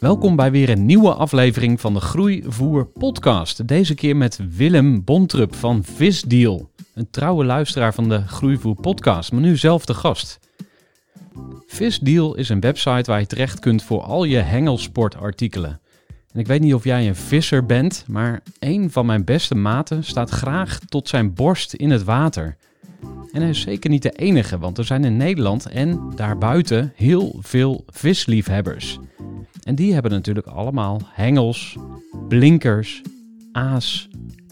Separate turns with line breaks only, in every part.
Welkom bij weer een nieuwe aflevering van de Groeivoer podcast. Deze keer met Willem Bontrup van Visdeal. Een trouwe luisteraar van de Groeivoer podcast, maar nu zelf de gast. Visdeal is een website waar je terecht kunt voor al je hengelsportartikelen. En ik weet niet of jij een visser bent, maar een van mijn beste maten staat graag tot zijn borst in het water. En hij is zeker niet de enige, want er zijn in Nederland en daarbuiten heel veel visliefhebbers. En die hebben natuurlijk allemaal hengels, blinkers, aas,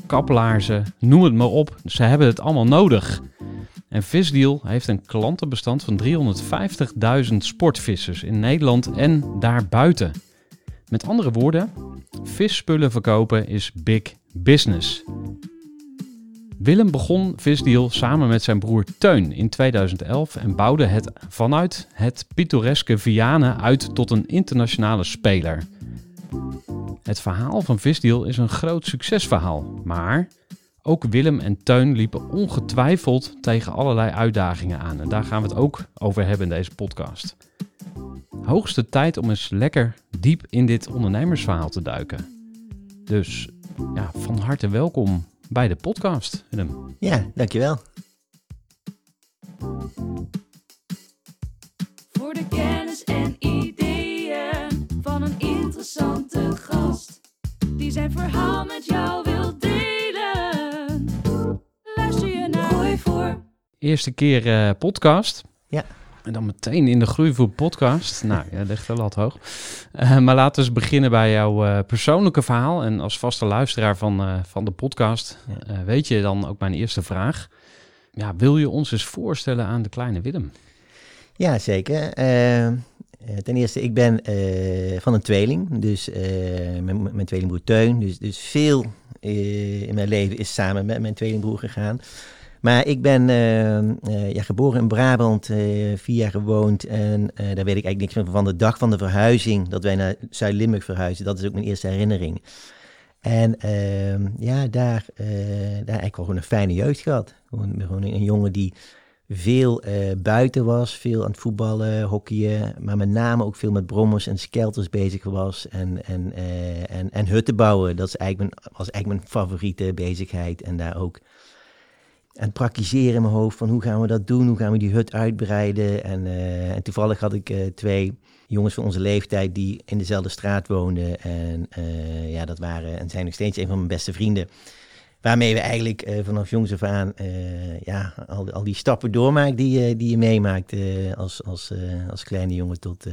kaplaarzen, noem het maar op. Ze hebben het allemaal nodig. En Visdeal heeft een klantenbestand van 350.000 sportvissers in Nederland en daarbuiten. Met andere woorden, visspullen verkopen is big business. Willem begon Visdeal samen met zijn broer Teun in 2011 en bouwde het vanuit het pittoreske Vianen uit tot een internationale speler. Het verhaal van Visdeal is een groot succesverhaal, maar ook Willem en Teun liepen ongetwijfeld tegen allerlei uitdagingen aan. En daar gaan we het ook over hebben in deze podcast. Hoogste tijd om eens lekker diep in dit ondernemersverhaal te duiken. Dus ja, van harte welkom bij de podcast, Willem.
Ja, dankjewel.
Voor de kennis en ideeën van een interessante gast. Die zijn verhaal met jou wil delen. Luister je naar Groeivoer.
Eerste keer eh, podcast.
Ja.
En dan meteen in de Groeivoer podcast. nou, ja, ligt de lat hoog. Eh, maar laten we eens beginnen bij jouw eh, persoonlijke verhaal. En als vaste luisteraar van, eh, van de podcast
Ja.
weet je dan ook mijn eerste vraag. Ja, wil je ons eens voorstellen aan de kleine Willem?
Ja, zeker. Eh, eh, ten eerste, ik ben van een tweeling. Dus mijn, mijn tweelingbroer Teun. Dus, dus veel in mijn leven is samen met mijn tweelingbroer gegaan. Maar ik ben eh, eh, ja, geboren in Brabant, eh, vier jaar gewoond. En daar weet ik eigenlijk niks van. Van de dag van de verhuizing, dat wij naar Zuid-Limburg verhuisden. Dat is ook mijn eerste herinnering. En ehm, ja, daar, daar eigenlijk wel gewoon een fijne jeugd gehad. Gewoon, gewoon een, jongen die veel buiten was, veel aan het voetballen, hockeyen, maar met name ook veel met brommers en skelters bezig was en, en, eh, en, en hutten bouwen. Dat is eigenlijk mijn, was eigenlijk mijn favoriete bezigheid en daar ook het praktiseren in mijn hoofd van hoe gaan we dat doen, hoe gaan we die hut uitbreiden. En, eh, en toevallig had ik eh, twee jongens van onze leeftijd die in dezelfde straat woonden en eh, ja, dat waren en zijn nog steeds een van mijn beste vrienden. Waarmee we eigenlijk vanaf jongs af aan ja, al, al die stappen doormaakt die, die je meemaakt als, als, als kleine jongen tot,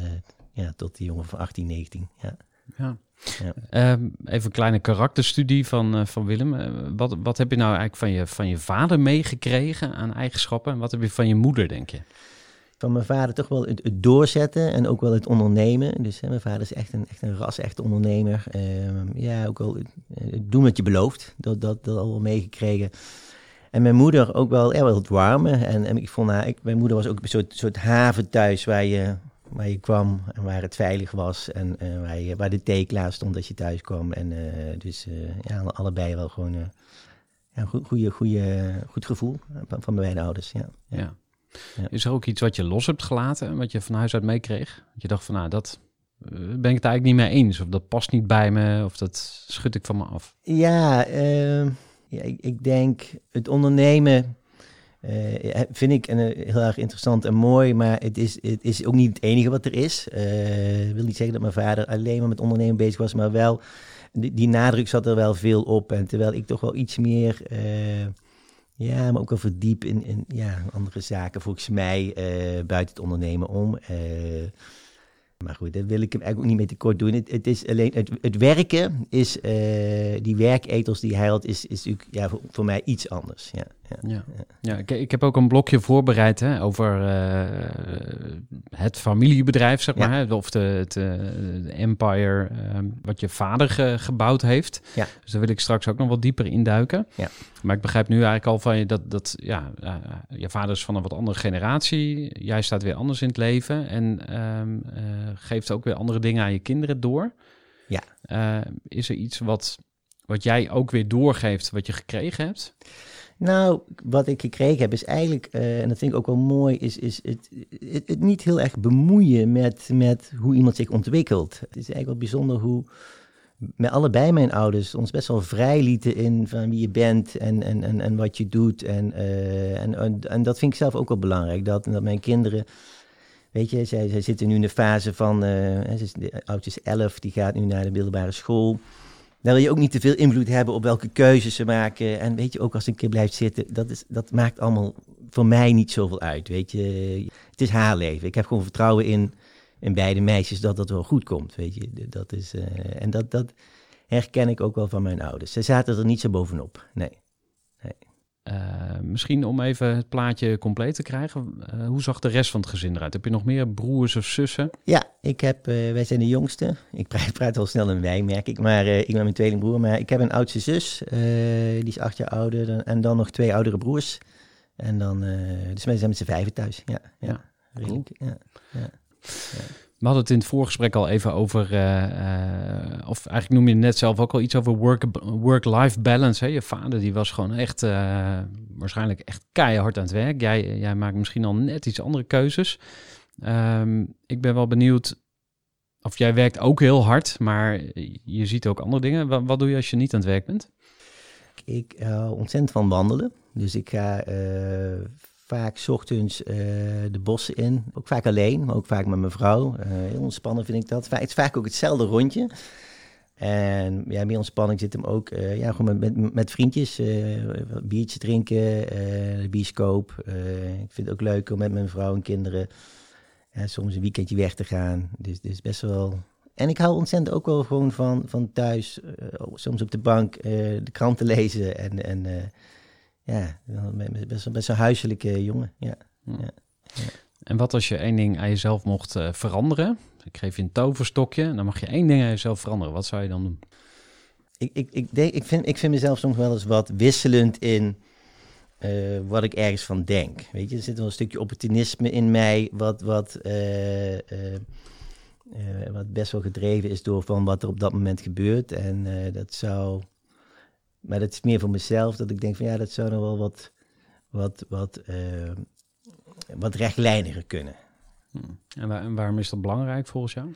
ja, tot die jongen van 18, 19. Ja.
Ja.
Ja.
Ehm, even een kleine karakterstudie van, eh, van Willem. Eh, wat, wat heb je nou eigenlijk van je, van je vader meegekregen aan eigenschappen? En wat heb je van je moeder, denk je?
Van mijn vader toch wel het, het doorzetten en ook wel het ondernemen. Dus hè, mijn vader is echt een, echt een ras-echte ondernemer. Ehm, ja, ook wel eh, doen wat je belooft. Dat, dat, dat al wel meegekregen. En mijn moeder ook wel, ja, wel het warme. En, en ik vond haar, ik, mijn moeder was ook een soort, soort haven thuis waar je, waar je kwam en waar het veilig was. En eh, waar, je, waar de thee klaar stond als je thuis kwam. En eh, dus eh, ja, allebei wel gewoon ja, goed, goede, goede, goed gevoel van, van beide ouders. Ja.
Ja. Is er ook iets wat je los hebt gelaten, wat je van huis uit meekreeg? Dat je dacht van, nou, dat ben ik het eigenlijk niet mee eens. Of dat past niet bij me, of dat schud ik van me af.
Ja, ehm, ja ik, ik denk het ondernemen eh, vind ik eh, heel erg interessant en mooi, maar het is, het is ook niet het enige wat er is. Ik wil niet zeggen dat mijn vader alleen maar met ondernemen bezig was, maar wel, die, nadruk zat er wel veel op. En terwijl ik toch wel iets meer, ja, maar ook wel verdiep in, in ja, andere zaken, volgens mij, buiten het ondernemen om. Maar goed, daar wil ik hem eigenlijk ook niet mee tekort doen. Het, is alleen het, werken is die werkethos die hij had, is, is natuurlijk ja, voor, voor mij iets anders. Ja, ja.
Ja, ik, ik heb ook een blokje voorbereid hè, over eh, het familiebedrijf, zeg maar. Hè, of de, het eh, empire eh, wat je vader ge- gebouwd heeft.
Ja.
Dus daar wil ik straks ook nog wat dieper induiken.
Ja.
Maar ik begrijp nu eigenlijk al van je dat, dat ja, eh, je vader is van een wat andere generatie. Jij staat weer anders in het leven en ehm, eh, geeft ook weer andere dingen aan je kinderen door.
Ja.
Is er iets wat, wat jij ook weer doorgeeft, wat je gekregen hebt?
Nou, wat ik gekregen heb is eigenlijk, eh, en dat vind ik ook wel mooi, is, is het, het, niet heel erg bemoeien met, met hoe iemand zich ontwikkelt. Het is eigenlijk wel bijzonder hoe met allebei mijn ouders ons best wel vrij lieten in van wie je bent en, en, en, en wat je doet. En, eh, en, en, dat vind ik zelf ook wel belangrijk, dat, dat mijn kinderen... Weet je, zij, zij zitten nu in de fase van, is, de oudste is 11, die gaat nu naar de middelbare school. Daar wil je ook niet te veel invloed hebben op welke keuzes ze maken. En weet je, ook als een keer blijft zitten, dat, is, dat maakt allemaal voor mij niet zoveel uit. Weet je, het is haar leven. Ik heb gewoon vertrouwen in, in beide meisjes dat dat wel goed komt. Weet je, dat is, eh, en dat, dat herken ik ook wel van mijn ouders. Ze zaten er niet zo bovenop. Nee.
Eh, misschien om even het plaatje compleet te krijgen. eh, hoe zag de rest van het gezin eruit? Heb je nog meer broers of zussen?
Ja, ik heb, eh, wij zijn de jongste. Ik praat, praat wel snel in wij, merk ik. Maar ik ben mijn tweelingbroer. Maar ik heb een oudste zus. die is acht jaar ouder. dan- en dan nog twee oudere broers. En dan, dus wij zijn met z'n vijven thuis. Ja, ja.
Ja,
redelijk, ja.
We hadden het in het voorgesprek al even over, eh, eh, of eigenlijk noem je net zelf ook al iets over work- work-life balance. Hè? Je vader die was gewoon echt, eh, waarschijnlijk echt keihard aan het werk. Jij, jij maakt misschien al net iets andere keuzes. Ehm, ik ben wel benieuwd, of jij werkt ook heel hard, maar je ziet ook andere dingen. Wat, doe je als je niet aan het werk bent?
Ik hou ontzettend van wandelen. Dus ik ga vaak ochtends eh, de bossen in. Ook vaak alleen, maar ook vaak met mijn vrouw. Eh, heel ontspannen vind ik dat. Het is vaak ook hetzelfde rondje. En ja, meer ontspanning zit hem ook eh, ja, gewoon met, met, vriendjes. biertje drinken, de bioscoop. Ik vind het ook leuk om met mijn vrouw en kinderen soms een weekendje weg te gaan. Dus, dus best wel... En ik hou ontzettend ook wel gewoon van, van thuis, soms op de bank, de krant te lezen. En, en ja, best, best een huiselijke jongen. Ja.
En wat als je één ding aan jezelf mocht eh, veranderen? Ik geef je een toverstokje en dan mag je één ding aan jezelf veranderen. Wat zou je dan doen?
Ik, ik, ik, denk, ik, vind, ik vind mezelf soms wel eens wat wisselend in eh, wat ik ergens van denk. Weet je, er zit wel een stukje opportunisme in mij, wat, wat, eh, wat best wel gedreven is door van wat er op dat moment gebeurt. En dat zou, maar dat is meer voor mezelf, dat ik denk van ja, dat zou nog wel wat, wat, wat, eh, wat rechtlijniger kunnen.
En, waar- en waarom is dat belangrijk volgens jou?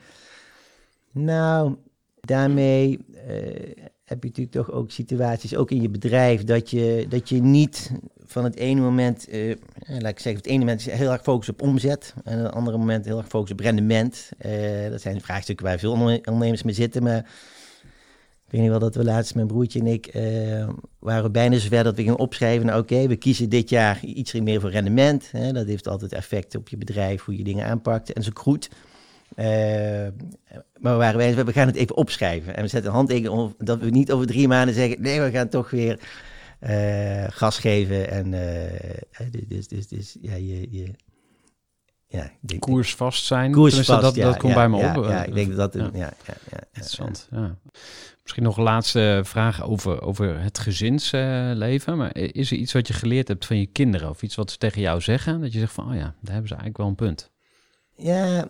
Nou, daarmee eh, heb je natuurlijk toch ook situaties, ook in je bedrijf, dat je, dat je niet van het ene moment, eh, laat ik zeggen, op het ene moment heel erg focus op omzet en op het andere moment heel erg focus op rendement. Dat zijn vraagstukken waar veel onderne- ondernemers mee zitten, maar ik weet niet wel dat we laatst, mijn broertje en ik, eh, waren bijna zover dat we gingen opschrijven, nou oké, we kiezen dit jaar iets meer voor rendement. Hè, dat heeft altijd effect op je bedrijf, hoe je dingen aanpakt en ook goed. Eh, maar we waren we gaan het even opschrijven. En we zetten een handtekening dat we niet over drie maanden zeggen, nee, we gaan toch weer eh, gas geven. En eh, dus, dus, dus, dus ja, je, je ja, denk,
Koersvast zijn?
koers
Tenminste,
vast,
dat,
ja,
dat komt
ja,
bij me
ja,
op.
Ja,
Eh,
ik denk dat dat,
ja.
ja. Ja, ja, ja,
Interessant, ja. Misschien nog een laatste vraag over, over het gezinsleven. maar is er iets wat je geleerd hebt van je kinderen? Of iets wat ze tegen jou zeggen? Dat je zegt van, oh ja, daar hebben ze eigenlijk wel een punt.
Ja,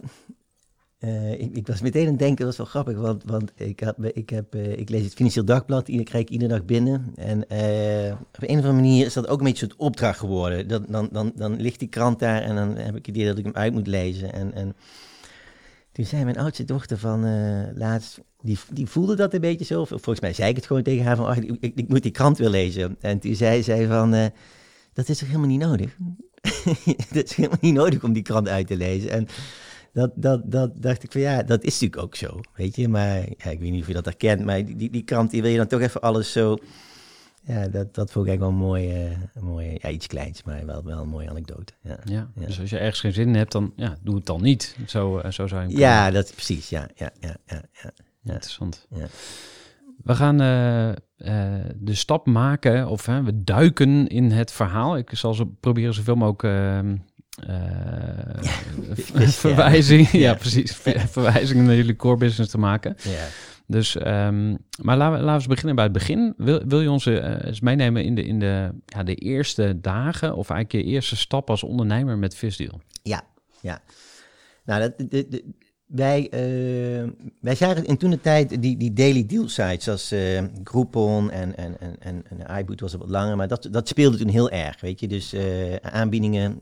Eh, ik, ik was meteen aan het denken, dat was wel grappig, want, want ik, had, ik, heb, eh, ik lees het Financieel Dagblad, die krijg ik iedere dag binnen. En eh, op een of andere manier is dat ook een beetje een opdracht geworden. Dat, dan, dan, dan ligt die krant daar en dan heb ik het idee dat ik hem uit moet lezen. En, en toen zei mijn oudste dochter van laatst, die, die voelde dat een beetje zo. Volgens mij zei ik het gewoon tegen haar van, ik, ik, ik, moet die krant weer lezen. En toen zei zij van, dat is toch helemaal niet nodig? dat is helemaal niet nodig om die krant uit te lezen. En dat, dat, dat dacht ik van ja, dat is natuurlijk ook zo, weet je. Maar ja, ik weet niet of je dat herkent, maar die, die krant, die wil je dan toch even alles zo... Ja, dat, dat vond ik eigenlijk wel een mooie, mooie ja, iets kleins, maar wel, wel een mooie anekdote. Ja.
Ja, dus als je ergens geen zin in hebt, dan ja, doe het dan niet. Zo, eh, zo zou je
Ja, dat precies, ja, ja, ja, ja, ja.
Interessant. Ja. We gaan uh, uh, de stap maken, of we duiken in het verhaal. Ik zal ze proberen zoveel mogelijk ehm, uh, verwijzing, ja. precies, verwijzingen naar jullie core business te maken. Ja. Dus, um, maar laten we, laten we beginnen bij het begin. Wil, wil je ons uh, eens meenemen in de, in de, ja, de eerste dagen of eigenlijk je eerste stap als ondernemer met Visdeal?
Ja, ja. Nou, dat, de, de, wij, uh, wij zagen in toen de tijd die, die daily deal sites zoals uh, Groupon en, en, en, en, iBoot was wat langer, maar dat, dat speelde toen heel erg, weet je. Dus uh, aanbiedingen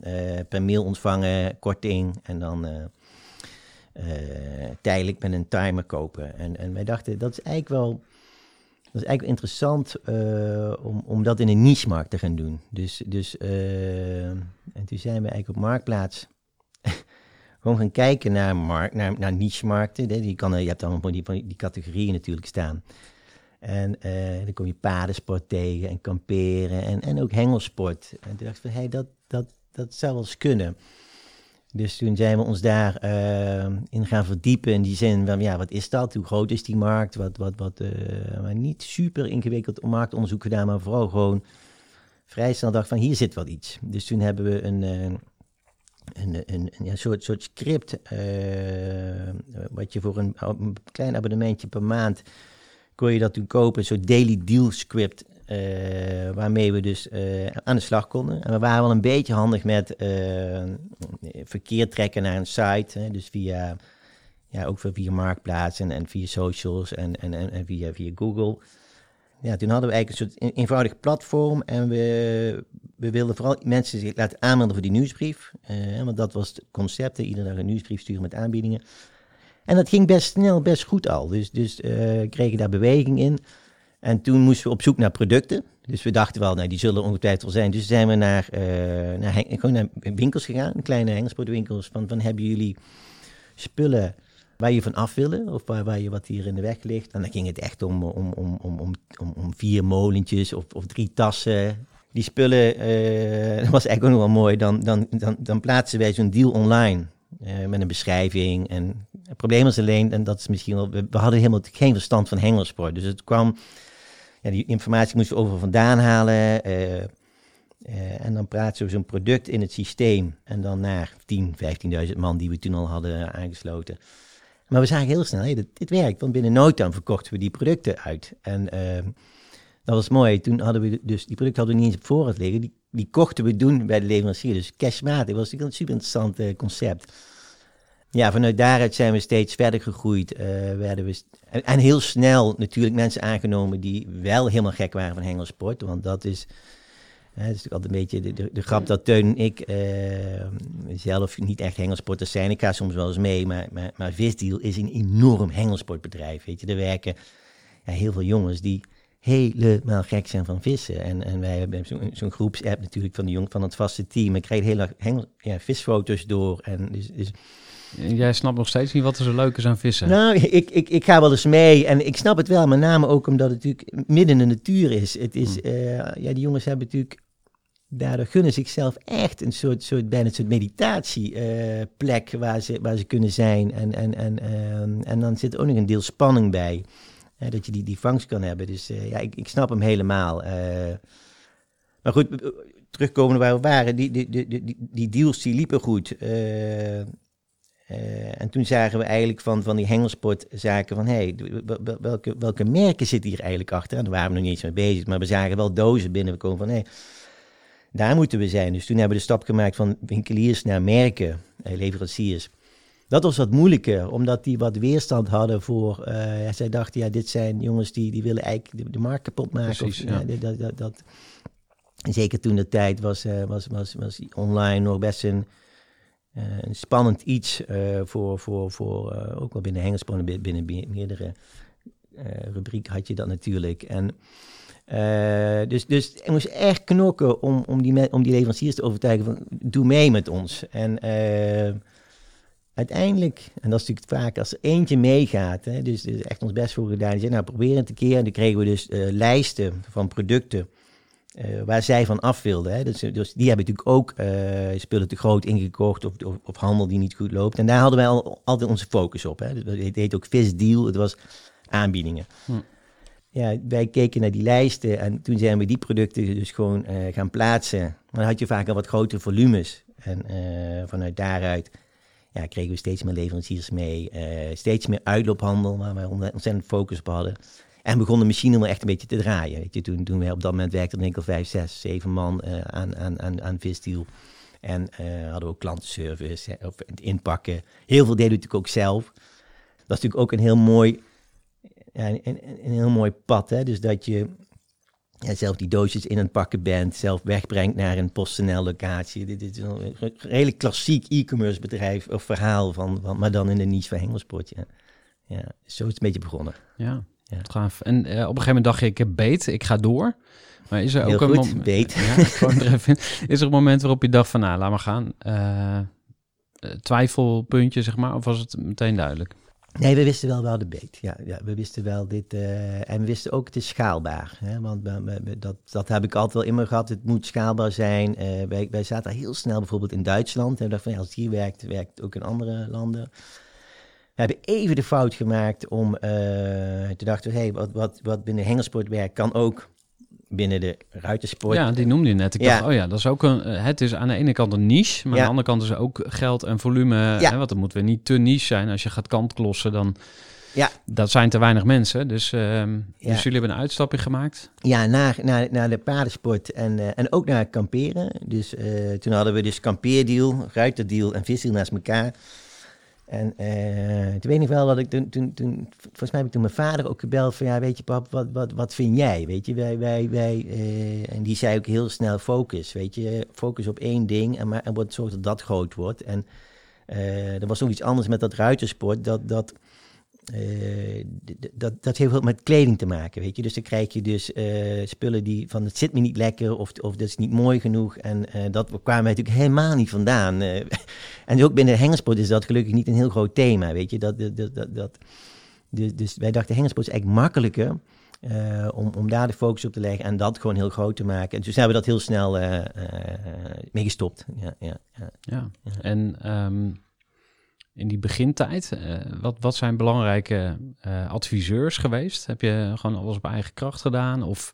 per mail ontvangen, korting en dan tijdelijk met een timer kopen. En, en wij dachten, dat is eigenlijk wel, dat is eigenlijk wel interessant om, om dat in een niche-markt te gaan doen. Dus, dus en toen zijn we eigenlijk op Marktplaats gewoon gaan kijken naar, markt, naar, naar niche-markten. Die kan, je hebt allemaal die, die categorieën natuurlijk staan. En uh, dan kom je padensport tegen en kamperen en, en ook hengelsport. En toen dacht ik van, hey, dat, dat, dat zou wel eens kunnen. Dus toen zijn we ons daar uh, in gaan verdiepen in die zin van, ja, wat is dat? Hoe groot is die markt? Wat, wat, wat, uh, maar niet super ingewikkeld marktonderzoek gedaan, maar vooral gewoon vrij snel dacht van, hier zit wel iets. Dus toen hebben we een een, soort, soort script, uh, wat je voor een, klein abonnementje per maand kon je dat toen kopen, een soort daily deal script, uh, waarmee we dus uh, aan de slag konden. En we waren wel een beetje handig met verkeer trekken naar een site, hè, dus via, ja, ook via Marktplaats en, en via socials en, en, en via, via Google ja, toen hadden we eigenlijk een soort eenvoudig platform en we, we wilden vooral mensen zich laten aanmelden voor die nieuwsbrief. Uh, want dat was het concept, iedere dag een nieuwsbrief sturen met aanbiedingen. En dat ging best snel, best goed al. Dus, dus uh, kregen daar beweging in. En toen moesten we op zoek naar producten. Dus we dachten wel, nou, die zullen ongetwijfeld zijn. Dus zijn we naar, uh, naar, gewoon naar winkels gegaan, kleine hengelsportwinkels. Van, van hebben jullie spullen waar je van af willen of waar, waar je wat hier in de weg ligt. En dan ging het echt om, om, om, om, om, om, vier molentjes of, of drie tassen. Die spullen, uh, dat was eigenlijk ook nog wel mooi. Dan, dan, dan, dan plaatsen wij zo'n deal online uh, met een beschrijving. En het probleem was alleen, en dat is misschien wel, we, hadden helemaal geen verstand van hengelsport. Dus het kwam, ja, die informatie moesten we over vandaan halen. Uh, en dan plaatsen we zo'n product in het systeem. En dan naar 10, 15.000 man die we toen al hadden aangesloten. Maar we zagen heel snel, dit, dit, werkt. Want binnen no time verkochten we die producten uit. En uh, dat was mooi. Toen hadden we dus, die producten hadden we niet eens op voorraad liggen. Die, die kochten we doen bij de leverancier. Dus cashmatig was een super interessant uh, concept. Ja, vanuit daaruit zijn we steeds verder gegroeid. Uh, werden we en, en, heel snel natuurlijk mensen aangenomen die wel helemaal gek waren van hengelsport. Want dat is het is natuurlijk altijd een beetje de, de, de grap dat Teun en ik uh, zelf niet echt hengelsporters zijn. Ik ga soms wel eens mee, maar, maar, maar Visdeal is een enorm hengelsportbedrijf. Weet je, er werken ja, heel veel jongens die helemaal gek zijn van vissen. En, en wij hebben zo'n zo'n groepsapp natuurlijk van, de jong, van het vaste team. Ik krijg hele hengel, ja, visfoto's door. En dus, dus
Jij snapt nog steeds niet wat er zo leuk is aan vissen.
Nou, ik, ik, ik ga wel eens mee en ik snap het wel, met name ook omdat het natuurlijk midden in de natuur is. Het is, hmm. uh, ja, die jongens hebben natuurlijk daardoor gunnen zichzelf echt een soort, soort bijna een soort meditatieplek uh, waar, ze, waar ze kunnen zijn. En, en, en, uh, en dan zit ook nog een deel spanning bij. Dat je die, die vangst kan hebben. Dus eh, ja, ik, ik snap hem helemaal. Eh. maar goed, terugkomen waar we waren. Die, die, die, die, die deals die liepen goed. en toen zagen we eigenlijk van, van die hengelsportzaken van... hey, welke, welke merken zitten hier eigenlijk achter? En daar waren we nog niet eens mee bezig. Maar we zagen wel dozen binnenkomen van... hé, hey, daar moeten we zijn. Dus toen hebben we de stap gemaakt van winkeliers naar merken, eh, leveranciers. dat was wat moeilijker, omdat die wat weerstand hadden voor... eh, zij dachten, ja, dit zijn jongens die, die willen eigenlijk de, de markt kapot maken.
Precies,
of,
ja.
dat, dat, dat, zeker toen de tijd was, eh, was, was, was online nog best een, een spannend iets voor, voor, voor ook wel binnen Hengelspoor, binnen, binnen me- meerdere rubrieken had je dat natuurlijk. En eh, dus, dus ik moest echt knokken om, om, die, om die leveranciers te overtuigen van doe mee met ons. En eh, uiteindelijk, en dat is natuurlijk vaak als er eentje meegaat, hè, dus, echt ons best voor gedaan. Die zei, nou probeer een keer. En toen kregen we dus eh, lijsten van producten waar zij van af wilden. Hè. Dus, dus die hebben natuurlijk ook spullen te groot ingekocht of, of, handel die niet goed loopt. En daar hadden wij al, altijd onze focus op. Hè. Dus het heet ook Vis Deal, het was aanbiedingen.
Hm.
Ja, wij keken naar die lijsten en toen zijn we die producten dus gewoon eh, gaan plaatsen. Maar dan had je vaak al wat grotere volumes. En eh, vanuit daaruit ja, kregen we steeds meer leveranciers mee. eh, steeds meer uitloophandel, waar we ont- ontzettend focus op hadden. En begon de machine wel echt een beetje te draaien. Weet je, toen, toen wij op dat moment werkten, al vijf, zes, zeven man aan, aan, aan, aan visdeal. En hadden we ook klantenservice, of het inpakken. Heel veel deden we natuurlijk ook zelf. Dat is natuurlijk ook een heel mooi, ja, een, een, een heel mooi pad. Hè? Dus dat je ja, zelf die doosjes in het pakken bent, zelf wegbrengt naar een PostNL locatie. Dit is een re- redelijk klassiek e-commerce bedrijf of verhaal van, van, maar dan in de niche van Hengelsport. Ja. Ja, zo is het een beetje begonnen.
Ja,
Ja.
gaaf. En eh, op een gegeven moment dacht je, ik heb beet, ik ga door. Maar is er
Heel
ook een
goed,
mom-
beet.
Ja. Is er een moment waarop je dacht van, nou, laat maar gaan. Eh, twijfelpuntje, zeg maar, of was het meteen duidelijk?
Nee, we wisten wel wel de beet. Ja, ja, we wisten wel dit. eh, en we wisten ook het is schaalbaar. Hè? Want dat, dat heb ik altijd wel in gehad. Het moet schaalbaar zijn. Eh, wij, wij zaten heel snel bijvoorbeeld in Duitsland. En we dachten van als het hier werkt, werkt het ook in andere landen. We hebben even de fout gemaakt om eh te dachten, hey, wat, wat, wat binnen hengelsport werkt, kan ook binnen de ruitersport.
Ja, die noemde je net. Ik
Ja.
dacht, oh ja, dat is ook een, eh, het is aan de ene kant een niche, maar aan de andere kant is er ook geld en volume.
Ja.
Hè, want het moet weer niet te niche zijn. Als je gaat kantklossen, dan
Ja.
dat zijn te weinig mensen. Dus, ehm, dus jullie hebben een uitstapje gemaakt.
Ja, naar, naar, naar de paardensport en, eh, en ook naar kamperen. Dus eh, toen hadden we dus kampeerdeal, ruiterdeal en visdeal naast elkaar. En eh, toen weet ik wel dat ik toen, toen, toen, volgens mij heb ik toen mijn vader ook gebeld van ja, weet je pap, wat, wat, wat vind jij? Weet je, wij, wij, wij, eh, en die zei ook heel snel focus, weet je, focus op één ding en, maar, en zorg dat dat groot wordt. En eh, er was ook iets anders met dat ruitersport, dat, dat, eh, dat, dat heeft wat met kleding te maken, weet je. Dus dan krijg je dus eh, spullen die van het zit me niet lekker of, of dat is niet mooi genoeg. En eh, dat kwamen wij natuurlijk helemaal niet vandaan. En ook binnen hengelsport is dat gelukkig niet een heel groot thema, weet je. Dat, dat, dat, dat, dus, dus wij dachten hengelsport is eigenlijk makkelijker om, om daar de focus op te leggen en dat gewoon heel groot te maken. En dus hebben we dat heel snel mee gestopt. Ja, ja, ja.
Ja.
Ja.
En ehm, in die begintijd, eh, wat, wat zijn belangrijke eh, adviseurs geweest? Heb je gewoon alles op eigen kracht gedaan? Of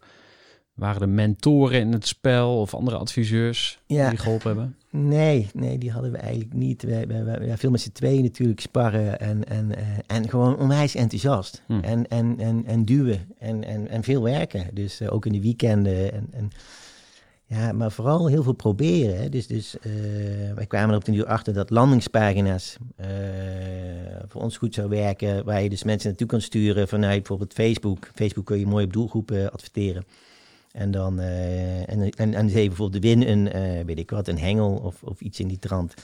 waren er mentoren in het spel of andere adviseurs
Ja.
die geholpen hebben?
Nee, nee, die hadden we eigenlijk niet. We, we, we, ja, veel met z'n tweeën natuurlijk sparren en, en, eh, en gewoon onwijs enthousiast.
Hm.
En, en, en, en duwen en, en, en veel werken. Dus ook in de weekenden. En, en, ja, maar vooral heel veel proberen. Dus, dus eh, wij kwamen er op de duur achter dat landingspagina's eh, voor ons goed zou werken. Waar je dus mensen naartoe kan sturen vanuit bijvoorbeeld Facebook. Facebook kun je mooi op doelgroepen adverteren. En dan, eh, en, en, en bijvoorbeeld de win een, eh, weet ik wat, een hengel of, of iets in die trant.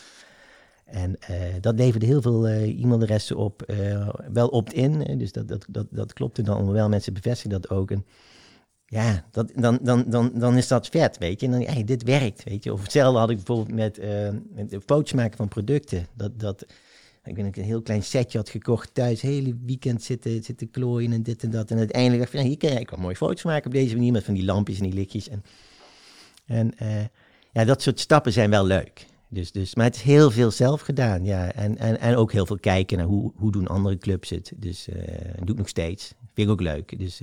En eh, dat leverde heel veel eh, e-mailadressen op, eh, wel opt-in, dus dat, dat, dat, dat klopte dan wel, mensen bevestigen dat ook. En ja, dat, dan, dan, dan, dan is dat vet, weet je. En dan, dit werkt, weet je. Of hetzelfde had ik bijvoorbeeld met, eh met de foto's maken van producten. Dat, dat, ik weet ik een heel klein setje had gekocht thuis, hele weekend zitten, zitten klooien en dit en dat. En uiteindelijk dacht ik, hier kan eigenlijk wel mooie foto's maken op deze manier, met van die lampjes en die lichtjes. En, en eh, ja, dat soort stappen zijn wel leuk. Dus, dus, maar het is heel veel zelf gedaan, ja. En, en, en ook heel veel kijken naar hoe, hoe doen andere clubs het. Dus dat doe ik nog steeds. Vind ik ook leuk. Dus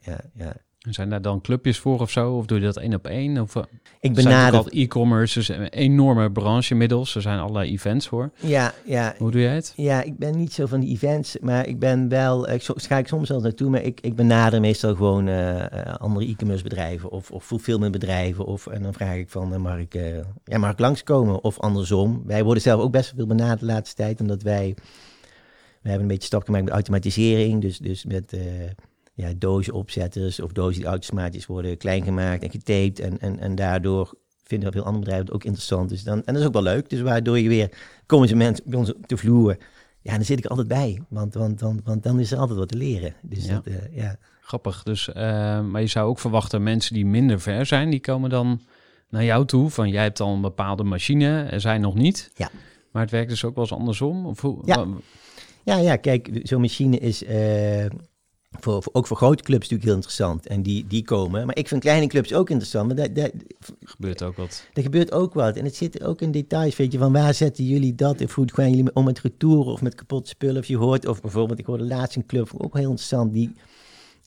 ja, ja.
Zijn daar dan clubjes voor of zo? Of doe je dat één op één? Of, eh,
Ik
zijn
benader...
e-commerce, dus een enorme branche inmiddels. Er zijn allerlei events voor.
Ja, ja,
Hoe doe jij het?
Ja, ik ben niet zo van die events, maar ik ben wel, ik zo- ga ik soms wel naartoe, maar ik, ik benader meestal gewoon eh, eh, andere e-commerce bedrijven of, of fulfillment bedrijven. Of, en dan vraag ik van, eh, mag, ik, eh, ja, mag ik langskomen? Of andersom. Wij worden zelf ook best veel benaderd de laatste tijd, omdat wij, we hebben een beetje stap gemaakt met automatisering. Dus, dus met ja, dozenopzetters of dozen die automatisch worden klein gemaakt en getaped. En, en, en daardoor vinden veel andere bedrijven het ook interessant. Dus dan, en dat is ook wel leuk. Dus waardoor je weer, komen ze mensen bij ons op de vloer. Ja, dan zit ik altijd bij. Want, want, want, want dan is er altijd wat te leren. Dus
Ja.
dat, eh, ja.
Grappig. Dus, eh, maar je zou ook verwachten, mensen die minder ver zijn, die komen dan naar jou toe. Van jij hebt al een bepaalde machine, en zij nog niet.
Ja.
Maar het werkt dus ook wel eens andersom. Of hoe,
Ja. Ja, ja, kijk, zo'n machine is eh, voor, voor- ook voor grote clubs natuurlijk heel interessant. En die, die komen. Maar ik vind kleine clubs ook interessant. Maar daar, daar,
gebeurt ook wat.
er gebeurt ook wat. En het zit ook in details. Weet je, van waar zetten jullie dat? Of hoe gaan jullie om met retouren of met kapotte spullen? Of je hoort, of bijvoorbeeld, ik hoorde laatst een club, ook heel interessant. Die,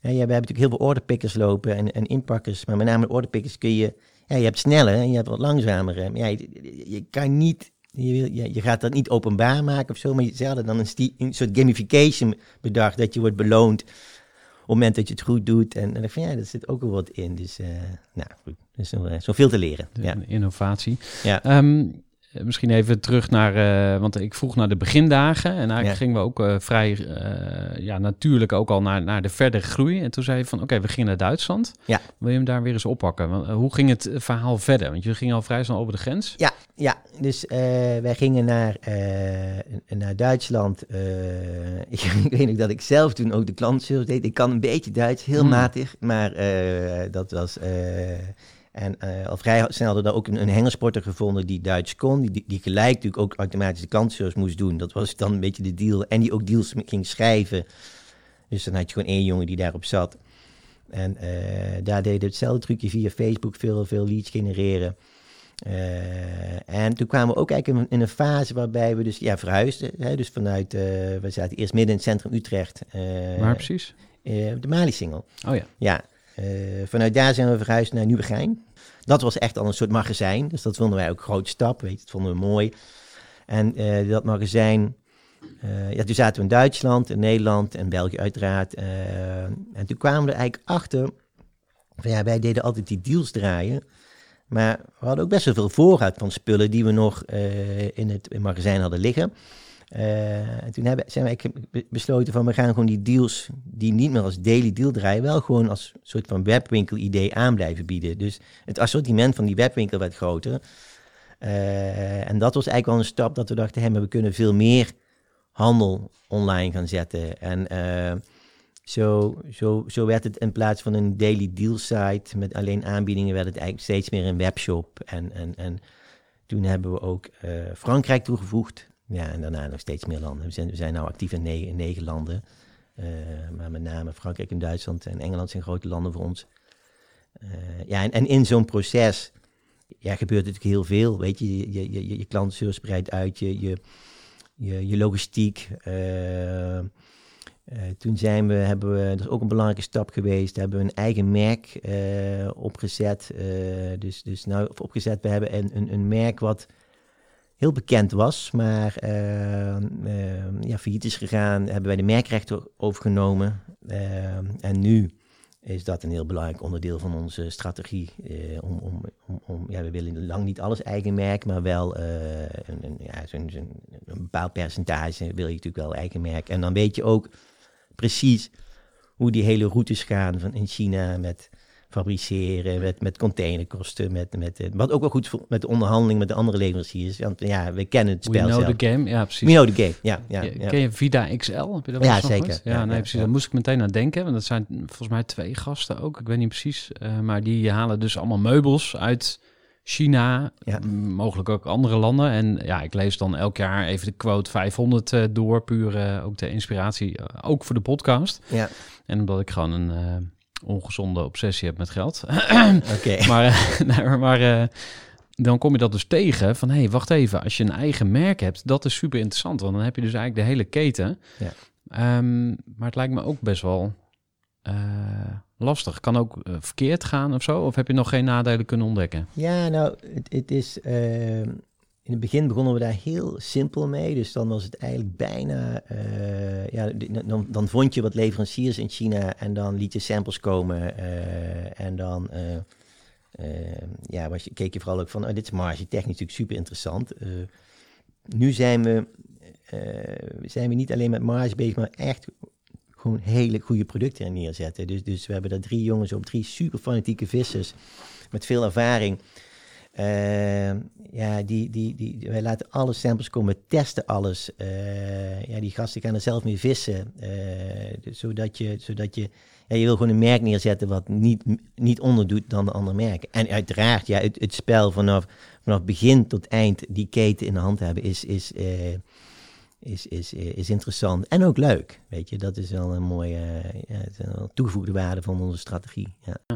ja, we hebben natuurlijk heel veel orderpickers lopen en, en inpakkers. Maar met name de orderpickers kun je, ja, je hebt sneller en je hebt wat langzamer. Maar ja, je, kan niet, je, wil- je, je gaat dat niet openbaar maken of zo. Maar ze hadden dan een, soort gamification bedacht dat je wordt beloond het moment dat je het goed doet. En, en ik van ja, daar zit ook wel wat in. Dus, eh, nou goed, dus zo, eh, zoveel te leren.
De
Ja.
innovatie.
Ja.
Eh, misschien even terug naar, eh, want ik vroeg naar de begindagen. En eigenlijk
Ja.
gingen we ook eh, vrij eh, ja, natuurlijk ook al naar, naar de verdere groei. En toen zei je van, oké, we gingen naar Duitsland.
Ja.
Wil je hem daar weer eens oppakken? Want, hoe ging het verhaal verder? Want je ging al vrij snel over de grens.
Ja, ja, dus wij gingen naar, naar Duitsland. ik, ik weet nog dat ik zelf toen ook de klantenservice deed. Ik kan een beetje Duits, heel
Hmm.
matig, maar dat was... en eh, al vrij snel hadden we daar ook een, een hengersporter gevonden die Duits kon. Die, die gelijk natuurlijk ook automatisch de klantenservice moest doen. Dat was dan een beetje de deal. En die ook deals ging schrijven. Dus dan had je gewoon één jongen die daarop zat. En eh, daar deden we hetzelfde trucje via Facebook, veel, veel leads genereren. Eh, en toen kwamen we ook eigenlijk in, in een fase waarbij we dus ja, verhuisden. Hè, dus vanuit, we zaten eerst midden in het centrum Utrecht.
Waar precies?
de Mali-singel.
Oh ja.
Ja, vanuit daar zijn we verhuisd naar Nieuwegein. Dat was echt al een soort magazijn, dus dat vonden wij ook een grote stap, weet je, dat vonden we mooi. En eh, dat magazijn, eh, ja, toen zaten we in Duitsland, in Nederland en België uiteraard. eh, en toen kwamen we eigenlijk achter, van ja, wij deden altijd die deals draaien. Maar we hadden ook best wel veel voorraad van spullen die we nog eh, in het magazijn hadden liggen. Eh, en toen hebben, zijn wij besloten van we gaan gewoon die deals die niet meer als daily deal draaien, wel gewoon als soort van webwinkel idee aan blijven bieden. Dus het assortiment van die webwinkel werd groter. Eh, en dat was eigenlijk wel een stap dat we dachten, hé, maar we kunnen veel meer handel online gaan zetten. En eh, zo, zo, zo werd het in plaats van een daily deal site met alleen aanbiedingen, werd het eigenlijk steeds meer een webshop. En, en, en toen hebben we ook Frankrijk toegevoegd. Ja, en daarna nog steeds meer landen. We zijn, we zijn nu actief in negen, landen. Eh, maar met name Frankrijk en Duitsland en Engeland zijn grote landen voor ons. Eh, ja, en, en in zo'n proces ja, gebeurt natuurlijk heel veel. Weet je, je, je, je, klantenservice uit, je, je, je, je logistiek. eh, toen zijn we, hebben we, dat is ook een belangrijke stap geweest, hebben we een eigen merk opgezet. dus, dus nou, opgezet, we hebben een, een merk wat heel bekend was, maar eh, ja, failliet is gegaan, hebben wij de merkrechten overgenomen. Eh, en nu is dat een heel belangrijk onderdeel van onze strategie. om, om, om, ja, we willen lang niet alles eigen merk, maar wel een, een, ja, een bepaald percentage wil je natuurlijk wel eigen merk. En dan weet je ook precies hoe die hele routes gaan van in China met fabriceren, met, met containerkosten, met, met, eh, wat ook wel goed voor, met de onderhandeling met de andere leveranciers. Want ja, we kennen het
We
spel
know
zelf.
the game. Ja, precies.
We know the game, ja. ja, ja.
Ken je Vida XL? Heb je dat
Ja, zeker.
Ja,
Ja,
nee, precies. Daar moest ik meteen aan denken. Want dat zijn volgens mij twee gasten ook. Ik weet niet precies. eh, maar die halen dus allemaal meubels uit China.
Ja.
Mogelijk ook andere landen. En ja, ik lees dan elk jaar even de quote 500 eh, door. Puur ook de inspiratie. ook voor de podcast.
ja.
En omdat ik gewoon een ongezonde obsessie heb met geld.
Oké.
Maar, eh, nee, maar, eh, dan kom je dat dus tegen van... hé, hey, wacht even, als je een eigen merk hebt... dat is super interessant, want dan heb je dus eigenlijk de hele keten.
Ja.
Ehm, maar het lijkt me ook best wel... eh, lastig? Kan ook verkeerd gaan of zo? Of heb je nog geen nadelen kunnen ontdekken?
Ja, nou, het, het is. In het begin begonnen we daar heel simpel mee. Dus dan was het eigenlijk bijna. eh, ja, dan, dan vond je wat leveranciers in China en dan liet je samples komen. eh, en dan. eh, ja, je, keek je vooral ook van, oh, dit is marge technisch natuurlijk super interessant. Nu zijn we, zijn we niet alleen met marge bezig, maar echt gewoon hele goede producten er neerzetten. Dus, dus we hebben daar drie jongens op, drie super fanatieke vissers met veel ervaring. Eh, ja, die, die, die, wij laten alle samples komen, testen alles. Eh, ja, die gasten gaan er zelf mee vissen. eh, dus zodat je, zodat je, ja, je wil gewoon een merk neerzetten wat niet, niet onderdoet dan de andere merken. En uiteraard, ja, het, het spel vanaf, vanaf begin tot eind die keten in de hand hebben is, is, eh, is, is, is interessant. En ook leuk, weet je. Dat is wel een mooie ja, toegevoegde waarde van onze strategie. Ja.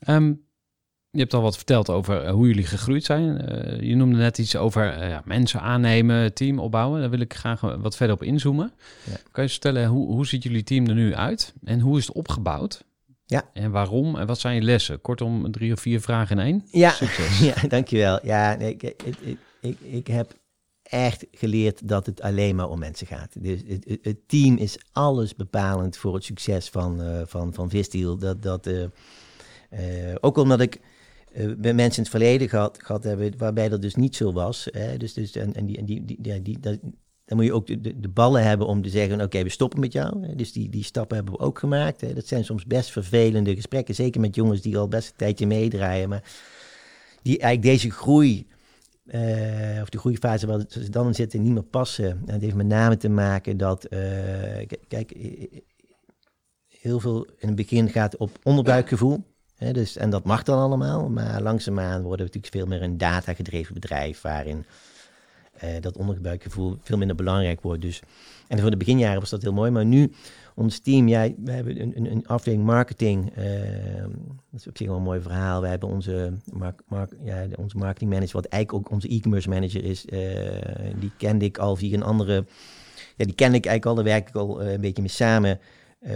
Ehm, je hebt al wat verteld over eh, hoe jullie gegroeid zijn. Eh, je noemde net iets over eh, ja, mensen aannemen, team opbouwen. Daar wil ik graag wat verder op inzoomen.
Ja.
Kan je vertellen, hoe, hoe ziet jullie team er nu uit? En hoe is het opgebouwd?
Ja.
En waarom? En wat zijn je lessen? Kortom, drie of vier vragen in één.
Ja,
Succes.
ja dankjewel. Ja, nee, ik, ik, ik, ik, heb echt geleerd dat het alleen maar om mensen gaat. Dus het, het- team is alles bepalend voor het succes van, van, van Visdeal. Dat, dat, ook omdat ik eh, bij mensen in het verleden gehad, gehad hebben waarbij dat dus niet zo was. Hè? Dus, dus, en, en die, en die, die, ja, die, dat, dan moet je ook de, de, de ballen hebben om te zeggen, oké, we stoppen met jou. Dus die, die stappen hebben we ook gemaakt. Hè? Dat zijn soms best vervelende gesprekken, zeker met jongens die al best een tijdje meedraaien. Maar die eigenlijk deze groei, eh, of de groeifase waar ze dan in zitten, niet meer passen. En het heeft met name te maken dat, eh, kijk, eh, heel veel in het begin gaat op onderbuikgevoel. Dus, en dat mag dan allemaal, maar langzaamaan worden we natuurlijk veel meer een data-gedreven bedrijf, waarin eh, dat onderbuikgevoel veel minder belangrijk wordt. Dus, en voor de beginjaren was dat heel mooi, maar nu, ons team, ja, we hebben een, een, een afdeling marketing, eh, dat is op zich wel een mooi verhaal. We hebben onze, mark, ja, onze marketing manager, wat eigenlijk ook onze e-commerce manager is, eh, die kende ik al via een andere, ja, die kende ik eigenlijk al, daar werk ik al een beetje mee samen. Eh,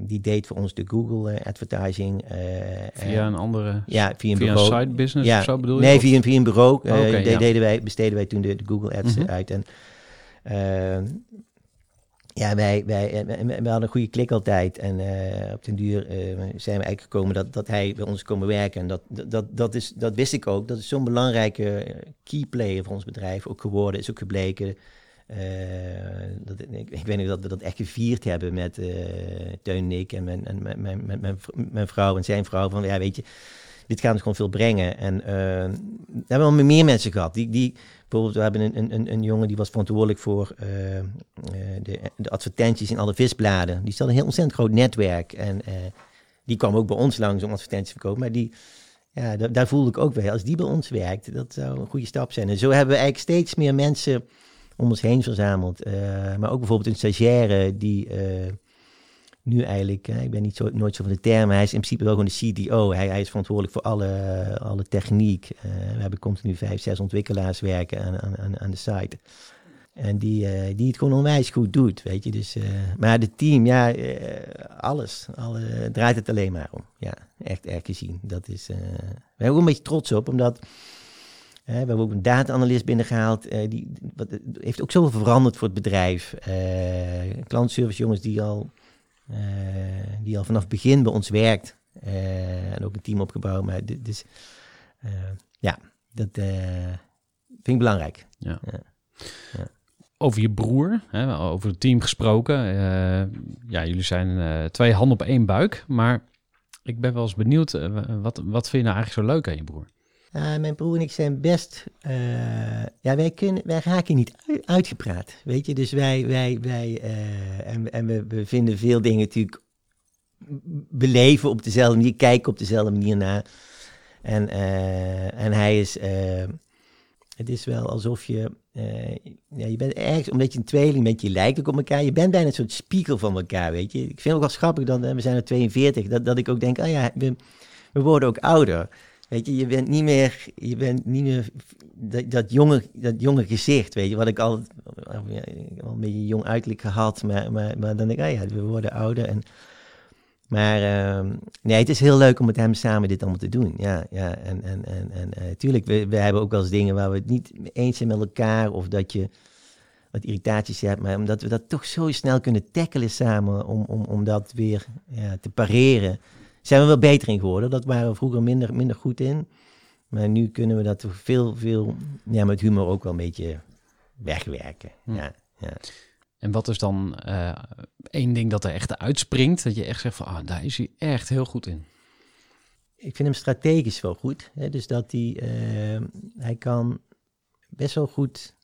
die deed voor ons de Google eh, advertising. eh,
Via
en-
een andere,
ja, via een
via een
bureau.
side business
Ja,
of zo bedoel je?
Nee, via, via een bureau de-
ja.
deden wij, besteden wij toen de, de Google Ads
Mhm.
uit. En eh, ja, wij, wij, wij, wij hadden een goede klik altijd. En op den duur zijn we eigenlijk gekomen dat, dat hij bij ons komen werken. En dat, dat, dat, is, dat wist ik ook. Dat is zo'n belangrijke key player voor ons bedrijf ook geworden. Is ook gebleken. Eh, dat, ik, ik weet niet dat we dat echt gevierd hebben met eh Teun en ik en mijn, en mijn, mijn, mijn, mijn, vrouw en zijn vrouw. Van ja, weet je, dit gaat ons gewoon veel brengen. En eh, we hebben wel meer mensen gehad. Die, die, bijvoorbeeld, we hebben een, een- een, jongen die was verantwoordelijk voor de, de advertenties in alle visbladen. Die stelde een heel ontzettend groot netwerk. En die kwam ook bij ons langs om advertenties te verkopen. Maar die, ja, da- daar voelde ik ook weer, als die bij ons werkt, dat zou een goede stap zijn. En zo hebben we eigenlijk steeds meer mensen om ons heen verzameld. Eh, maar ook bijvoorbeeld een stagiaire die eh, nu eigenlijk, eh, ik ben niet zo, nooit zo van de term, maar hij is in principe wel gewoon de CDO. Hij, hij is verantwoordelijk voor alle, alle techniek. We hebben continu vijf, zes ontwikkelaars werken aan, aan, aan, de site. En die, die het gewoon onwijs goed doet, weet je. Dus, maar het team, ja, eh, alles. Alle, draait het alleen maar om. Ja, echt erg gezien. Dat is, we zijn ook een beetje trots op, omdat... eh, we hebben ook een data-analyst binnengehaald. eh, die wat, heeft ook zoveel veranderd voor het bedrijf. Eh klantservice jongens die al eh, die al vanaf het begin bij ons werkt. eh, en ook een team opgebouwd. Maar dus, eh, ja, dat eh, vind ik belangrijk.
Over je broer, hè, over het team gesproken. eh, ja, jullie zijn eh, twee handen op één buik. Maar ik ben wel eens benieuwd, eh, wat, wat vind je nou eigenlijk zo leuk aan je broer?
Ja, mijn broer en ik zijn best. eh, ja, wij, kunnen, wij raken niet uitgepraat. Weet je, dus wij. wij, wij eh, en en we, we vinden veel dingen natuurlijk. beleven op dezelfde manier, kijken op dezelfde manier naar. En, eh, en hij is. eh, het is wel alsof je. eh, ja, je bent ergens, omdat je een tweeling bent, je lijkt ook op elkaar. Je bent bijna een soort spiegel van elkaar, weet je. Ik vind het ook wel grappig dat we zijn er 42, dat, dat ik ook denk, oh ja, we, we worden ook ouder. Weet je, je bent niet meer, je bent niet meer dat, dat, jonge, dat jonge gezicht, weet je, wat ik al, al een beetje jong uiterlijk gehad, maar, maar, maar dan denk ik, ah ja, we worden ouder. En, maar ehm, nee, het is heel leuk om met hem samen dit allemaal te doen. Ja, ja en, en, en, en eh, tuurlijk, we, we hebben ook wel eens dingen waar we het niet eens zijn met elkaar, of dat je wat irritaties hebt, maar omdat we dat toch zo snel kunnen tackelen samen, om, om, om dat weer te pareren zijn we wel beter in geworden. Dat waren we vroeger minder, minder goed in. Maar nu kunnen we dat veel, veel ja, met humor ook wel een beetje wegwerken.
Hm.
Ja, ja.
En wat is dan eh, één ding dat er echt uitspringt? Dat je echt zegt van, ah, daar is hij echt heel goed in.
Ik vind hem strategisch wel goed. Hè? Dus dat hij, eh, hij kan best wel goed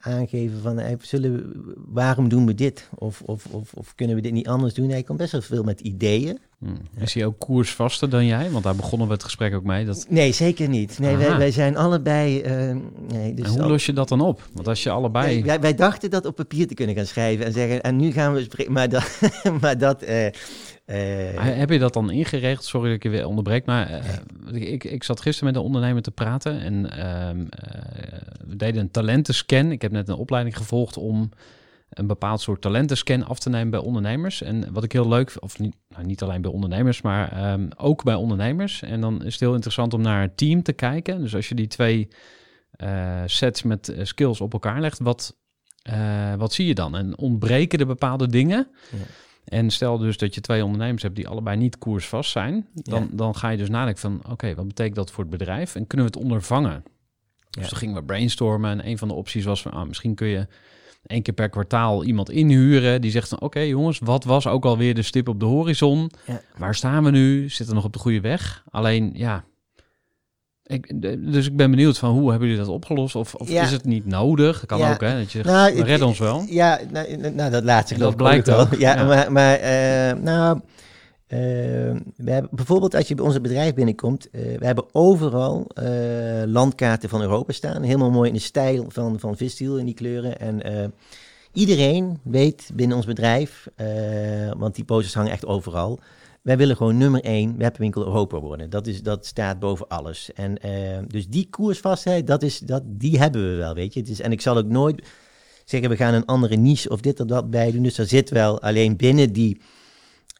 aangeven van, eh, zullen we, waarom doen we dit? Of, of, of, of kunnen we dit niet anders doen? Hij kan best wel veel met ideeën.
Hm. Is hij ook koersvaster dan jij? Want daar begonnen we het gesprek ook mee. Dat...
Nee, zeker niet. Nee, wij, wij zijn allebei... eh, nee, dus
en hoe
al-
los je dat dan op? Want als je allebei...
Wij, wij, wij dachten dat op papier te kunnen gaan schrijven en zeggen, en nu gaan we spreken, maar dat, maar dat eh,
Heb je dat dan ingeregeld? Sorry dat ik je weer onderbreek, maar eh, ik, ik zat gisteren met een ondernemer te praten en ehm, eh, we deden een talentenscan. Ik heb net een opleiding gevolgd om een bepaald soort talentenscan af te nemen bij ondernemers. En wat ik heel leuk, of niet, nou, niet alleen bij ondernemers, maar ehm, ook bij ondernemers. En dan is het heel interessant om naar het team te kijken. Dus als je die twee eh, sets met eh, skills op elkaar legt, wat, eh, wat zie je dan? En ontbreken er bepaalde dingen?
Ja.
En stel dus dat je twee ondernemers hebt die allebei niet koersvast zijn, dan,
Ja.
dan ga je dus nadenken van, oké, wat betekent dat voor het bedrijf en kunnen we het ondervangen? Dus
Ja.
toen gingen we brainstormen en een van de opties was van, ah, misschien kun je één keer per kwartaal iemand inhuren die zegt van, oké jongens, wat was ook alweer de stip op de horizon?
Ja.
Waar staan we nu? Zitten we nog op de goede weg? Alleen, ja, ik, dus ik ben benieuwd van, hoe hebben jullie dat opgelost? Of, of
Ja.
is het niet nodig? Kan
Ja.
ook, hè? Dat je,
Nou,
redden ons wel.
Ja, nou, nou dat laatste
En
geloof
dat blijkt
wel.
ook,
Ja,
ja.
maar, maar eh, nou, eh, we hebben, bijvoorbeeld als je bij ons bedrijf binnenkomt, eh, we hebben overal landkaarten van Europa staan. Helemaal mooi in de stijl van, van Visstiel in die kleuren. En iedereen weet binnen ons bedrijf, want die posters hangen echt overal. Wij willen gewoon nummer één webwinkel Europa worden. Dat, is, dat staat boven alles. En eh, dus die koersvastheid, dat is, dat, die hebben we wel, weet je. Het is, en ik zal ook nooit zeggen, we gaan een andere niche of dit of dat bij doen. Dus er zit wel alleen binnen die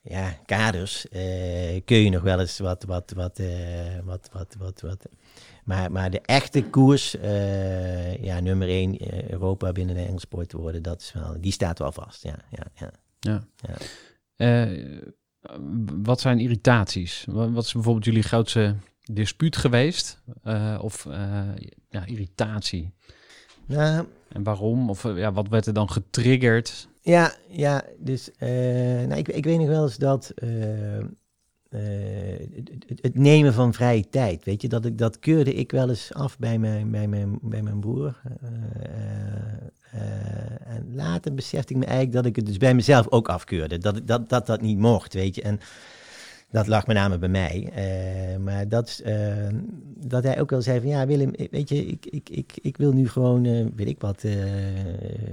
ja, kaders eh, kun je nog wel eens wat, wat, wat, eh, wat, wat, wat, wat. Maar, maar de echte koers, ja, nummer één, Europa binnen de Engelsport te worden, dat is wel, die staat wel vast. Ja, ja, ja.
Ja.
Ja.
Eh, wat zijn irritaties? Wa- Wat is bijvoorbeeld jullie grootste dispuut geweest? Eh, of eh, ja, irritatie?
Nou,
En waarom? Of ja, wat werd er dan getriggerd?
Ja, ja, dus nou, ik, ik weet nog wel eens dat het, het- het nemen van vrije tijd, weet je, dat, ik, dat keurde ik wel eens af bij mijn, bij mijn, bij mijn broer. Eh, en later besefte ik me eigenlijk dat ik het dus bij mezelf ook afkeurde, dat dat dat, dat niet mocht, weet je. En dat lag met name bij mij. Eh, maar dat, eh, dat hij ook wel zei van ja Willem, weet je, ik, ik, ik, ik wil nu gewoon, weet ik wat,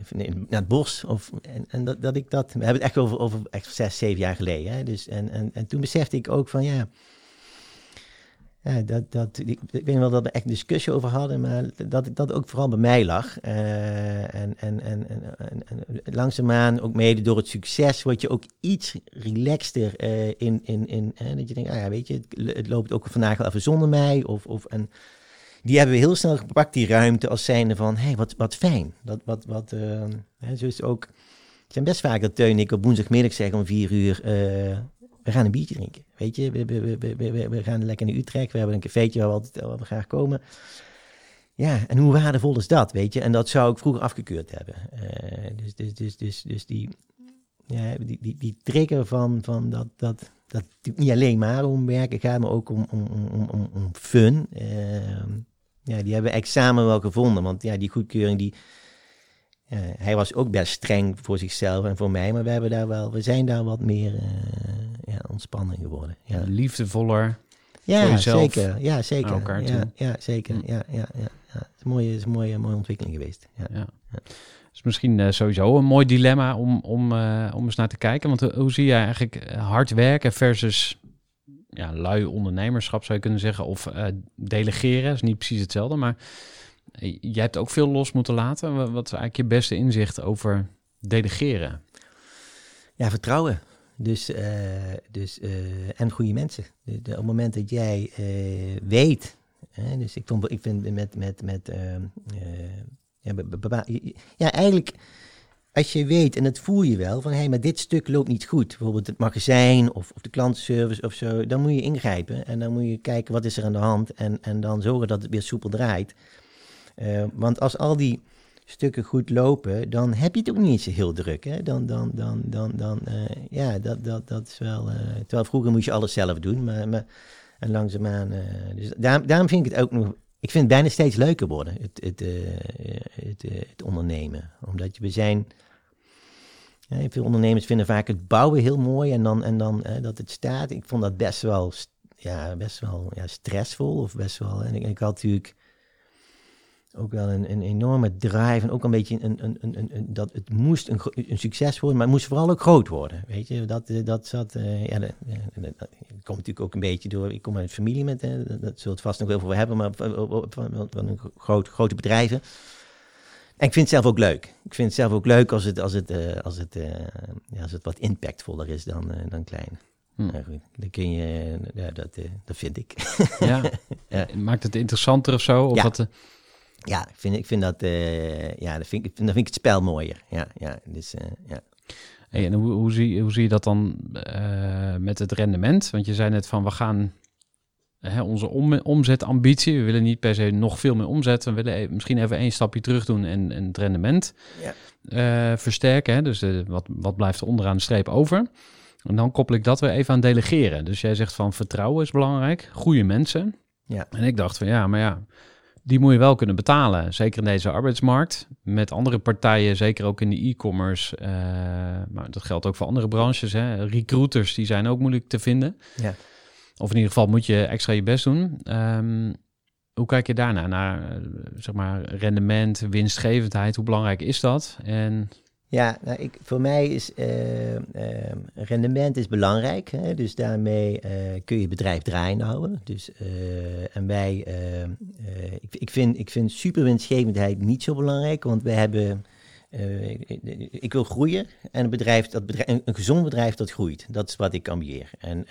naar het bos. Of, en en dat, dat ik dat, we hebben het echt over, over echt zes, zeven jaar geleden. Hè? Dus, en, en, en toen besefte ik ook van ja, ja dat, dat, ik, ik weet wel dat we echt discussie over hadden, maar dat dat ook vooral bij mij lag. Eh, en, en, en, en, en, langzaamaan, ook mede door het succes, word je ook iets relaxter eh, in, in, in dat je denkt, ah ja, weet je, het, loopt ook vandaag wel even zonder mij. Of, of, en die hebben we heel snel gepakt, die ruimte, als zijnde van, hé, hey, wat, wat fijn. Dat, wat, wat, eh, hè, zo is het ook zijn best vaak dat Teun en ik op woensdagmiddag zeggen om vier uur... eh, we gaan een biertje drinken. Weet je, we, we, we, we, gaan lekker naar Utrecht. We hebben een cafeetje waar we altijd waar we graag komen. Ja, en hoe waardevol is dat, weet je? En dat zou ik vroeger afgekeurd hebben. Eh, dus, dus, dus, dus, dus die, ja, die, die, die trigger van, van dat, dat, dat niet alleen maar om werken gaat, maar ook om, om, om, om- om, fun. Eh, ja, die hebben we echt samen wel gevonden. Want ja, die goedkeuring, die, ja, hij was ook best streng voor zichzelf en voor mij, maar we, hebben daar wel, we zijn daar wat meer eh, ja, ontspannen geworden. Ja,
Liefdevoller. voor
ja zeker. Ja, zeker.
naar elkaar
ja,
toe.
ja, zeker.
Hm.
Ja, ja, ja, ja. Het is een mooie, is een mooie, mooie ontwikkeling geweest. Ja.
Ja. is misschien eh, sowieso een mooi dilemma om, om, eh, om eens naar te kijken. Want eh, hoe zie jij eigenlijk eh, hard werken versus ja, lui ondernemerschap zou je kunnen zeggen. Of eh, delegeren, is niet precies hetzelfde. Maar eh, jij hebt ook veel los moeten laten. Wa- Wat is eigenlijk je beste inzicht over delegeren?
Ja, vertrouwen. Dus, eh, dus, eh, en goede mensen. De, op het moment dat jij eh, weet. Hè, dus ik, vond, ik vind met. met, met ja, ja, eigenlijk. Als je weet, en dat voel je wel, van hé, hey, maar dit stuk loopt niet goed. Bijvoorbeeld het magazijn of, of de klantenservice of zo. Dan moet je ingrijpen en dan moet je kijken wat is er aan de hand. En, en dan zorgen dat het weer soepel draait. Eh, want als al die stukken goed lopen, dan heb je het ook niet zo heel druk. Hè? Dan, dan, dan, dan, dan eh, ja, dat, dat, dat is wel. eh, terwijl vroeger moest je alles zelf doen, maar, maar en langzaamaan. dus daar, daarom vind ik het ook nog. Ik vind het bijna steeds leuker worden, het, het, het, het ondernemen. Omdat je, we zijn. Veel ondernemers vinden vaak het bouwen heel mooi en dan, en dan eh, dat het staat. Ik vond dat best wel, ja, best wel ja, stressvol of best wel. En ik, ik had natuurlijk ook wel een, een enorme drive en ook een beetje een, een, een, een, dat het moest een, een succes worden, maar het moest vooral ook groot worden. Weet je, dat, eh, dat zat, eh, ja, dat, ja, dat, dat komt natuurlijk ook een beetje door, ik kom uit een familie met, dat, zult vast nog heel veel hebben, maar van, een groot, grote bedrijven. En ik vind het zelf ook leuk. Ik vind het zelf ook leuk als het, als het, eh, als het, ja, als het wat impactvoller is dan, dan klein.
Hm.
Ja, goed. Dan kun je, ja, dat, dat vind ik.
Ja.
Ja.
Maakt het interessanter of zo? Of
Ja.
wat,
Ja, ik vind, ik vind dat, eh, ja, dat vind, ik, dan vind ik het spel mooier. Ja, ja, dus, eh, ja.
Hey, en hoe, hoe, zie, hoe zie je dat dan eh, met het rendement? Want je zei net van we gaan hè, onze om, omzetambitie, we willen niet per se nog veel meer omzet. We willen e- misschien even één stapje terug doen en, en het rendement
Ja.
versterken. Hè? Dus wat, wat blijft er onderaan de streep over? En dan koppel ik dat weer even aan delegeren. Dus jij zegt van vertrouwen is belangrijk, goede mensen.
Ja.
En ik dacht van ja, maar ja, die moet je wel kunnen betalen. Zeker in deze arbeidsmarkt. Met andere partijen, zeker ook in de e-commerce. eh, maar dat geldt ook voor andere branches. Hè. Recruiters, die zijn ook moeilijk te vinden.
Ja.
Of in ieder geval moet je extra je best doen. Ehm, hoe kijk je daarna? Naar eh, zeg maar rendement, winstgevendheid. Hoe belangrijk is dat? En
Ja, nou, ik, voor mij is eh, eh, rendement is belangrijk. Hè? Dus daarmee eh, kun je bedrijf draaiende houden. Dus, eh, en wij, eh, eh, ik, ik, vind, ik vind superwinstgevendheid niet zo belangrijk, want wij hebben. ik, ik wil groeien en een bedrijf, dat een, gezond bedrijf dat groeit. Dat is wat ik ambieer. En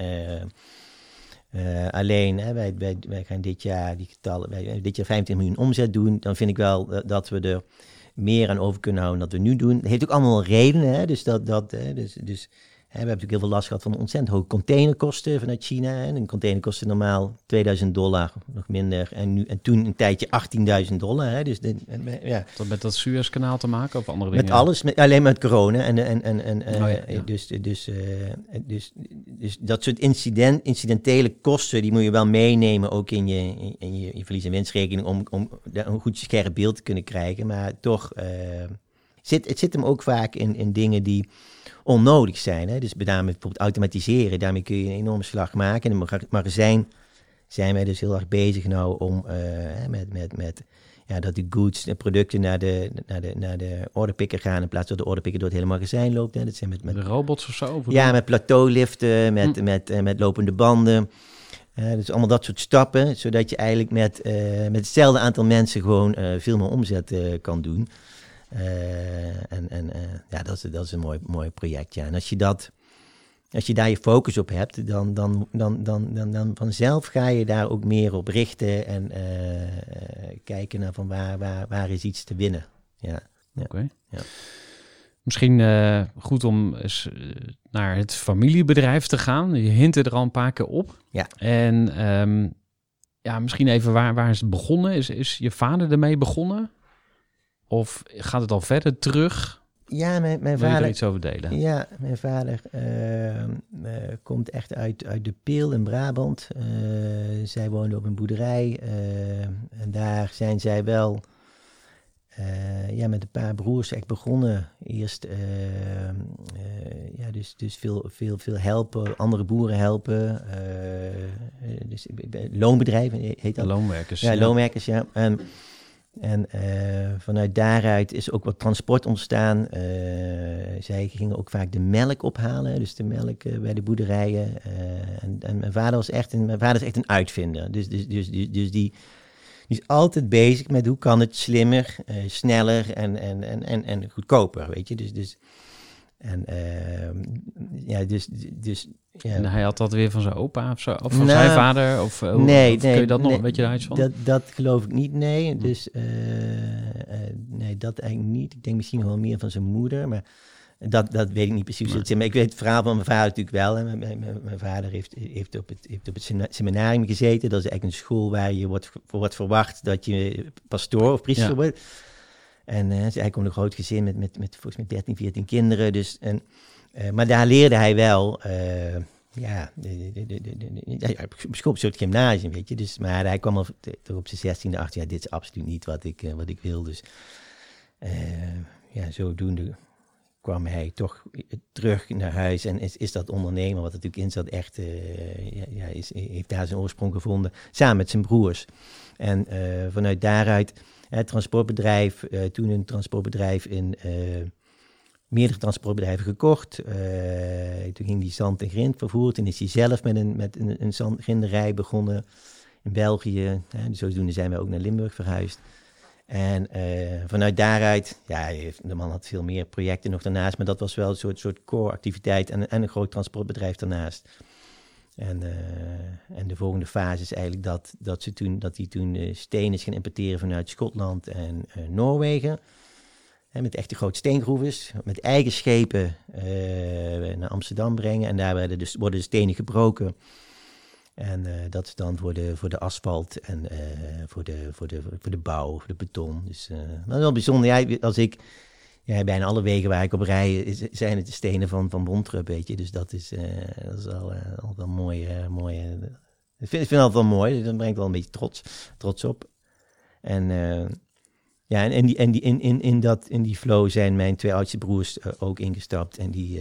alleen, hè, wij, wij, wij gaan dit jaar, die getallen, wij, dit jaar 25 miljoen omzet doen. Dan vind ik wel dat we er meer aan over kunnen houden dan dat we nu doen. Dat heeft ook allemaal redenen. Hè? Dus, dat, dat, hè? dus, dus we hebben natuurlijk heel veel last gehad van ontzettend hoge containerkosten vanuit China. Hè? Een container kostte normaal 2000 dollar, nog minder. En, nu, en toen een tijdje 18.000 dollar. Hè? Dus de, en, ja,
dat met dat Suezkanaal te maken of andere dingen?
met alles, met, alleen met corona. En, en, en, en, eh,
Oh ja, ja.
Dus, dus, eh, dus, dus dat soort incident, incidentele kosten, die moet je wel meenemen ook in je, in, in je, je verlies- en winstrekening om, om een goed scherp beeld te kunnen krijgen. Maar toch, eh, zit, het zit hem ook vaak in, in dingen die onnodig zijn. Hè? Dus met name bijvoorbeeld automatiseren, daarmee kun je een enorme slag maken. In maga- magazijn zijn wij dus heel erg bezig nou om eh, met, met, met ja, dat de goods, de producten naar de, naar de, naar de orderpicker gaan in plaats van de orderpicker door het hele magazijn loopt. Hè. Dat zijn met, met,
De robots of zo? Of
ja, met plateauliften, met,
Hm.
met, eh, met lopende banden. Dus allemaal dat soort stappen, zodat je eigenlijk met, eh, met hetzelfde aantal mensen gewoon veel meer omzet kan doen. Eh, en en eh, ja, dat is, dat is een mooi, mooi project. Ja. En als je, dat, als je daar je focus op hebt, dan, dan, dan, dan, dan, dan vanzelf ga je daar ook meer op richten en eh, kijken naar van waar, waar, waar is iets te winnen. Ja.
Oké.
Ja.
Misschien goed om eens naar het familiebedrijf te gaan. Je hint er al een paar keer op.
Ja.
En ehm, ja, misschien even waar, waar is het begonnen? Is, is je vader ermee begonnen? Of gaat het al verder terug?
Ja, mijn, mijn
Wil je er iets over delen?
Ja, mijn vader eh, eh, komt echt uit, uit de Peel in Brabant. Eh, zij woonde op een boerderij eh, en daar zijn zij wel ja, met een paar broers echt begonnen. Eerst eh, eh, ja, dus, dus veel, veel, veel helpen, andere boeren helpen. dus loonbedrijven heet dat.
Loonwerkers.
Ja, loonwerkers, ja. En eh, vanuit daaruit is ook wat transport ontstaan. Eh, zij gingen ook vaak de melk ophalen, dus de melk eh, bij de boerderijen. En, en mijn vader was echt een, mijn vader is echt een uitvinder. Dus, dus, dus, dus, dus die, die is altijd bezig met hoe kan het slimmer, sneller en, en, en, en, en goedkoper, weet je. Dus, dus, en ehm, ja, dus, dus ja.
En hij had dat weer van zijn opa of zo? Of van
Nou,
zijn vader? Of, eh,
nee,
of
nee,
kun je dat nog?
nee,
Weet je daar iets van?
Dat, dat geloof ik niet, nee. Dus eh, eh, nee, dat eigenlijk niet. Ik denk misschien wel meer van zijn moeder, maar dat, dat weet ik niet precies. Maar ik weet het verhaal van mijn vader natuurlijk wel. Hè. Mijn, mijn, vader heeft, heeft, op het, heeft op het seminarium gezeten. Dat is eigenlijk een school waar je wordt, wordt verwacht dat je pastoor of priester
Ja.
wordt. En eh, hij komt een groot gezin met, met, met volgens mij 13, 14 kinderen. Dus, en, eh, maar daar leerde hij wel... eh, ja, de, de, de, de, op een soort gymnasium, weet je. Dus, maar hij kwam al toch op zijn 16e, 18 ja, dit is absoluut niet wat ik, wat ik wil. Dus ja, zodoende kwam hij toch terug naar huis en is, is dat ondernemen, wat er natuurlijk in zat, echt, eh, ja, ja, is, heeft daar zijn oorsprong gevonden, samen met zijn broers. En vanuit daaruit, het transportbedrijf, eh, toen een transportbedrijf in eh, meerdere transportbedrijven gekocht. Eh, toen ging die zand en grind vervoerd. Toen is hij zelf met een, met een, een zandgrinderij begonnen in België. Dus zodoende zijn we ook naar Limburg verhuisd. En eh, vanuit daaruit, ja, de man had veel meer projecten nog daarnaast, maar dat was wel een soort, soort core-activiteit en, en een groot transportbedrijf daarnaast. En, eh, en de volgende fase is eigenlijk dat, dat, ze toen, dat hij toen eh, steen is gaan importeren vanuit Schotland en eh, Noorwegen. Met echte grote steengroeves, met eigen schepen naar Amsterdam brengen. En daar werden dus, worden de stenen gebroken. En dat is dan voor de, voor de asfalt en voor, de, voor, de, voor de bouw, voor de beton. Dus dat is wel bijzonder. Als ik, ja, bijna alle wegen waar ik op rij, zijn het de stenen van, van Bontrup, weet je. Dus dat is, eh, dat is wel, eh, altijd wel mooi. eh, mooi ik, vind, ik vind het altijd wel mooi, dus dat brengt wel een beetje trots, trots op. En ja, en, en, die, en die, in, in, in, dat, in die flow zijn mijn twee oudste broers ook ingestapt. En die,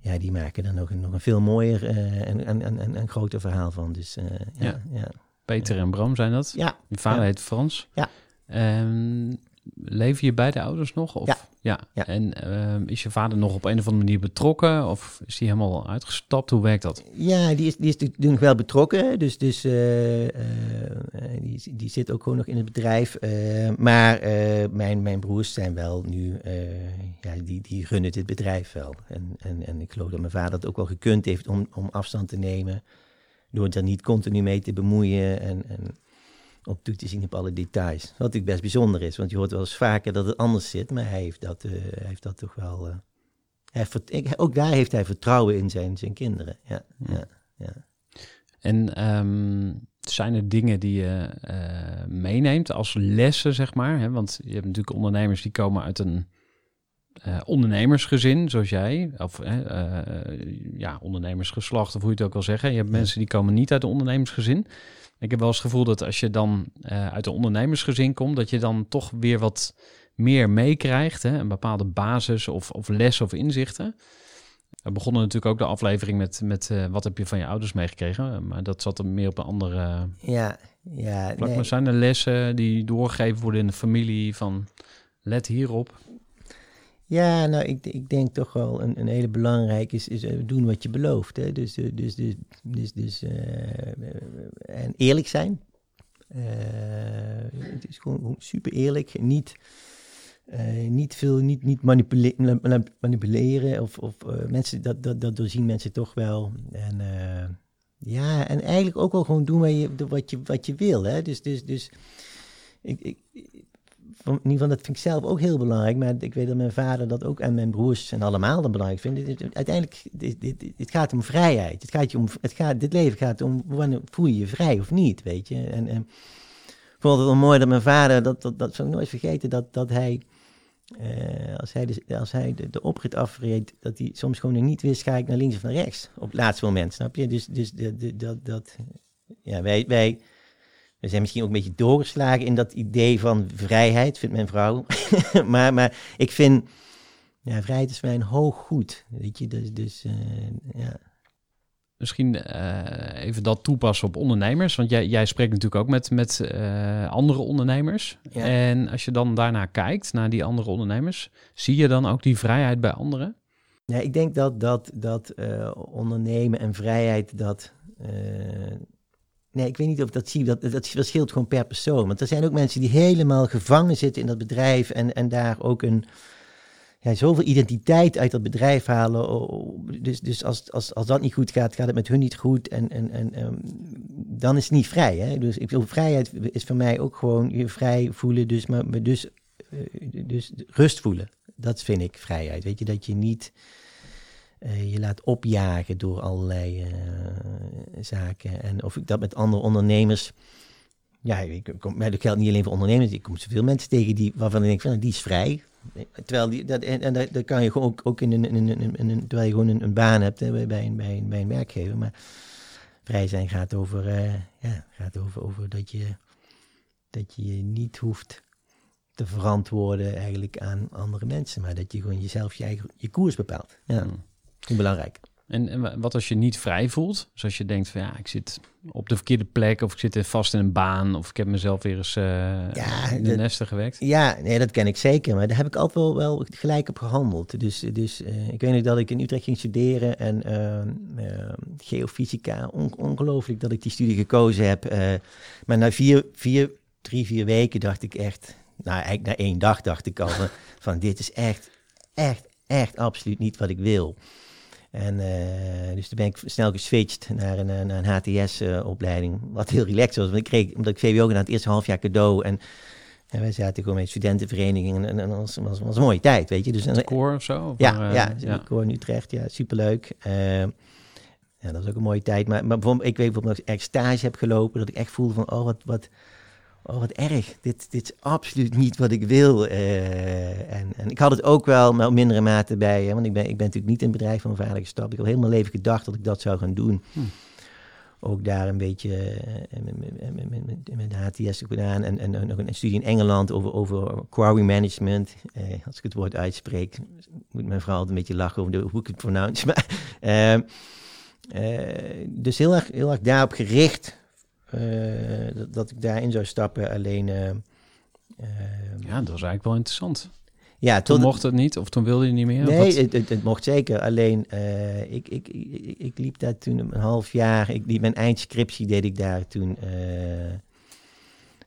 ja, die maken er nog een, nog een veel mooier en, en, en, en, groter verhaal van. Dus ja,
Ja.
ja.
Peter en Bram zijn dat.
ja.
Je vader
Ja.
heet Frans.
Ja.
Ehm, leven je beide ouders nog? Of?
Ja.
ja.
Ja.
En ehm, is je vader nog op een of andere manier betrokken? Of is hij helemaal uitgestapt? Hoe werkt dat?
Ja, die is, die is natuurlijk nog wel betrokken. Dus, dus eh, eh, eh, die, die zit ook gewoon nog in het bedrijf. Maar mijn, mijn broers zijn wel nu, ja, die, die runnen dit bedrijf wel. En, en, en ik geloof dat mijn vader het ook wel gekund heeft om, om afstand te nemen. Door er niet continu mee te bemoeien en, en op toe te zien op alle details. Wat natuurlijk best bijzonder is, want je hoort wel eens vaker dat het anders zit. Maar hij heeft dat, eh, hij heeft dat toch wel... eh, hij heeft ook daar heeft hij vertrouwen in zijn, zijn kinderen. Ja, ja, ja.
En ehm, zijn er dingen die je eh, meeneemt als lessen, zeg maar? Hè? Want je hebt natuurlijk ondernemers die komen uit een ondernemersgezin, zoals jij. Of ja, ondernemersgeslacht, of hoe je het ook wil zeggen. Je hebt mensen die komen niet uit een ondernemersgezin. Ik heb wel eens het gevoel dat als je dan eh, uit een ondernemersgezin komt, dat je dan toch weer wat meer meekrijgt. hè, Een bepaalde basis of, of lessen of inzichten. We begonnen natuurlijk ook de aflevering met, met eh, wat heb je van je ouders meegekregen. Maar dat zat er meer op een andere
Ja, ja, nee.
Maar zijn er lessen die doorgegeven worden in de familie van let hierop?
Ja nou, ik, ik denk toch wel een, een hele belangrijke is, is eh, doen wat je belooft. Hè? Dus, eh, dus, dus, dus, dus eh, en eerlijk zijn. Eh, het is gewoon super eerlijk. Niet, eh, niet veel, niet, niet manipule- ma- manipuleren. Of, of mensen, dat, dat, dat doorzien mensen toch wel. En ja, en eigenlijk ook wel gewoon doen wat je, wat je, wat je wil. Hè? Dus, dus, dus ik, ik, in ieder geval, dat vind ik zelf ook heel belangrijk. Maar ik weet dat mijn vader dat ook en mijn broers en allemaal dat belangrijk vinden. Uiteindelijk, dit, het gaat om vrijheid. Het gaat je om, het gaat, dit leven gaat om, wanneer voel je je vrij of niet, weet je. En, en ik vond het wel mooi dat mijn vader, dat, dat, dat zal ik nooit vergeten, dat, dat hij, eh, als hij, de, als hij de, oprit afreed, dat hij soms gewoon niet wist, ga ik naar links of naar rechts, op het laatste moment, snap je? Dus, dus de, de, dat, dat, ja, wij, wij, we zijn misschien ook een beetje doorgeslagen in dat idee van vrijheid, vindt mijn vrouw. maar, maar ik vind, ja, vrijheid is voor mij een hoog goed, weet je, dus, dus eh, ja.
Misschien eh, even dat toepassen op ondernemers. Want jij, jij spreekt natuurlijk ook met, met eh, andere ondernemers.
Ja.
En als je dan daarna kijkt, naar die andere ondernemers, zie je dan ook die vrijheid bij anderen?
Nee, ik denk dat, dat, dat ondernemen en vrijheid, dat... nee, ik weet niet of dat zie. Dat, dat verschilt gewoon per persoon. Want er zijn ook mensen die helemaal gevangen zitten in dat bedrijf... en, en daar ook een... Ja, zoveel identiteit uit dat bedrijf halen. Dus, dus als, als, als dat niet goed gaat, gaat het met hun niet goed. En, en, en ehm, dan is het niet vrij. Hè? Dus ik wil, vrijheid is voor mij ook gewoon je vrij voelen. Dus, maar, maar dus, eh, dus rust voelen. Dat vind ik vrijheid. Weet je, dat je niet eh, je laat opjagen door allerlei eh, zaken. En of ik dat met andere ondernemers. Ja, ik kom, maar dat geldt niet alleen voor ondernemers. Ik kom zoveel mensen tegen die, waarvan ik denk van, die is vrij. Terwijl die, dat, en, en dat, kan je gewoon ook, ook in een, in in een, terwijl je gewoon een, een baan hebt bij, bij, een, bij, een, bij een werkgever. Maar vrij zijn gaat over, eh, ja, gaat over, over dat, je, dat je je niet hoeft te verantwoorden eigenlijk aan andere mensen. Maar dat je gewoon jezelf je eigen je koers bepaalt. Ja,
Hmm.
Ik belangrijk.
En, en wa- wat als je niet vrij voelt? Dus als je denkt van ja, ik zit op de verkeerde plek of ik zit vast in een baan of ik heb mezelf weer eens eh,
Ja,
in de
dat-
nesten gewekt.
Ja, nee, dat ken ik zeker. Maar daar heb ik altijd wel, wel gelijk op gehandeld. Dus, dus eh, ik weet nog dat ik in Utrecht ging studeren en ehm, ehm, geofysica, on- ongelooflijk dat ik die studie gekozen heb. eh, maar na vier, vier, drie, vier weken dacht ik echt, nou eigenlijk na één dag dacht ik al van, van dit is echt, echt, echt absoluut niet wat ik wil. En eh, dus toen ben ik snel geswitcht naar een, eh, een HTS-opleiding, wat heel relaxed was. Want ik kreeg, omdat ik VWO gedaan, het eerste half jaar cadeau. En, en wij zaten gewoon met studentenverenigingen en, en dat was, was, was een mooie tijd, weet je. Dus, en,
Koor of zo? Of
ja,
maar, eh,
ja, ik hoor in Utrecht, ja, superleuk. Eh, ja, dat was ook een mooie tijd. Maar, maar ik weet bijvoorbeeld dat ik echt stage heb gelopen, dat ik echt voelde van, oh, wat, wat, oh, wat erg. Dit, dit is absoluut niet wat ik wil. Eh, en, en ik had het ook wel, maar op mindere mate bij, hè, want ik ben, ik ben natuurlijk niet in het bedrijf van mijn vader gestapt. Ik heb heel mijn leven gedacht dat ik dat zou gaan doen.
Hm.
Ook daar een beetje eh, met, HTS gedaan en, en, en nog een studie in Engeland over, over quarry management. Eh, als ik het woord uitspreek, moet mijn vrouw altijd een beetje lachen over de, hoe ik het pronounce. Maar, eh, eh, dus heel erg, heel erg daarop gericht dat, dat ik daarin zou stappen. Alleen, eh, eh,
Ja, dat was eigenlijk wel interessant.
ja,
Toen mocht het niet of toen wilde je niet meer?
Nee, het, het, het mocht zeker. Alleen, eh, ik, ik, ik, ik liep daar toen een half jaar. Ik liep mijn eindscriptie deed ik daar toen. eh,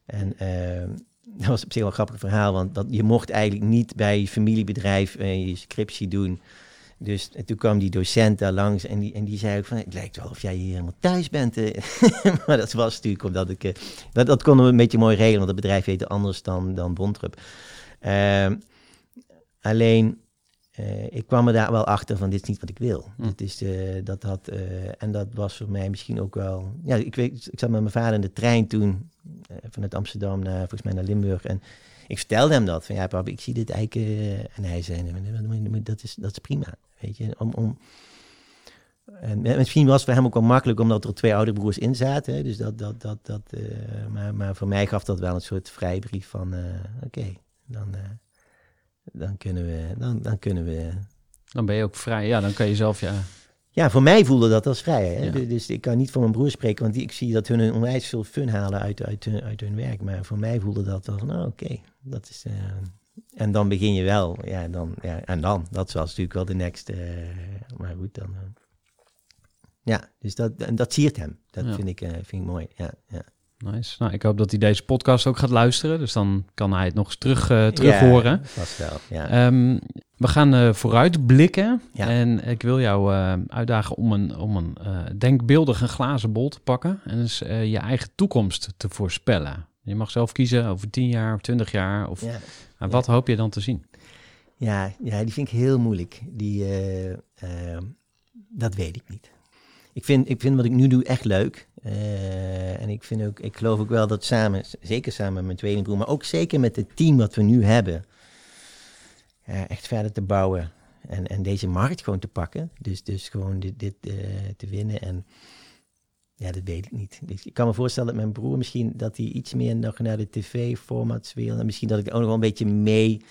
en eh, dat was op zich wel een grappig verhaal, want dat, je mocht eigenlijk niet bij je familiebedrijf eh, je scriptie doen. Dus en toen kwam die docent daar langs en die, en die zei ook van, het lijkt wel of jij hier helemaal thuis bent. eh." maar dat was natuurlijk omdat ik, eh, dat, dat konden we een beetje mooi regelen, want het bedrijf heette anders dan, dan Bontrup. Ehm, alleen, eh, ik kwam er daar wel achter van, dit is niet wat ik wil.
Hm.
Is, eh, dat had, en dat was voor mij misschien ook wel, ja, ik, weet, ik zat met mijn vader in de trein toen, vanuit Amsterdam naar, volgens mij naar Limburg. En ik vertelde hem dat, van ja papa, ik zie dit eigenlijk, eh, en hij zei, dat is, dat is prima, weet je, om... om en misschien was het voor hem ook wel makkelijk omdat er twee oude broers in zaten. Dus dat, dat, dat, dat, eh, maar, maar voor mij gaf dat wel een soort vrijbrief van: eh, oké, dan, eh, dan, kunnen we, dan, dan kunnen we.
Dan ben je ook vrij. Ja, dan kan je zelf ja.
Ja, voor mij voelde dat als vrij. Hè?
Ja.
Dus- Dus ik kan niet voor mijn broer spreken, want die, ik zie dat hun een onwijs veel fun halen uit, uit, hun, uit hun werk. Maar voor mij voelde dat wel van: nou, oké, dat is. eh, en dan begin je wel, ja, dan, ja, en dan, dat was natuurlijk wel de next. eh, maar goed, dan. eh, ja, dus dat, en dat siert hem. Dat
Ja.
vind, ik, vind ik mooi. Ja, ja.
Nice. Nou, ik hoop dat hij deze podcast ook gaat luisteren. Dus dan kan hij het nog eens terug, eh terug
Ja,
horen.
Vast wel, ja.
Ehm, we gaan eh vooruitblikken.
Ja.
En ik wil jou eh, uitdagen om een, om een denkbeeldig een glazen bol te pakken. En dus je eigen toekomst te voorspellen. Je mag zelf kiezen over 10 jaar of 20 jaar. Of,
Ja.
en wat hoop je dan te zien?
Ja, ja, die vind ik heel moeilijk. Die, eh, eh, dat weet ik niet. Ik vind, ik vind wat ik nu doe echt leuk. Eh, en ik, vind ook, ik geloof ook wel dat samen, zeker samen met mijn tweelingbroer, maar ook zeker met het team wat we nu hebben, echt verder te bouwen. En, en deze markt gewoon te pakken. Dus, dus gewoon dit, dit eh, te winnen. En ja, dat weet ik niet. Dus ik kan me voorstellen dat mijn broer misschien dat hij iets meer nog naar de tv-formats wil. En misschien dat ik ook nog wel een beetje mee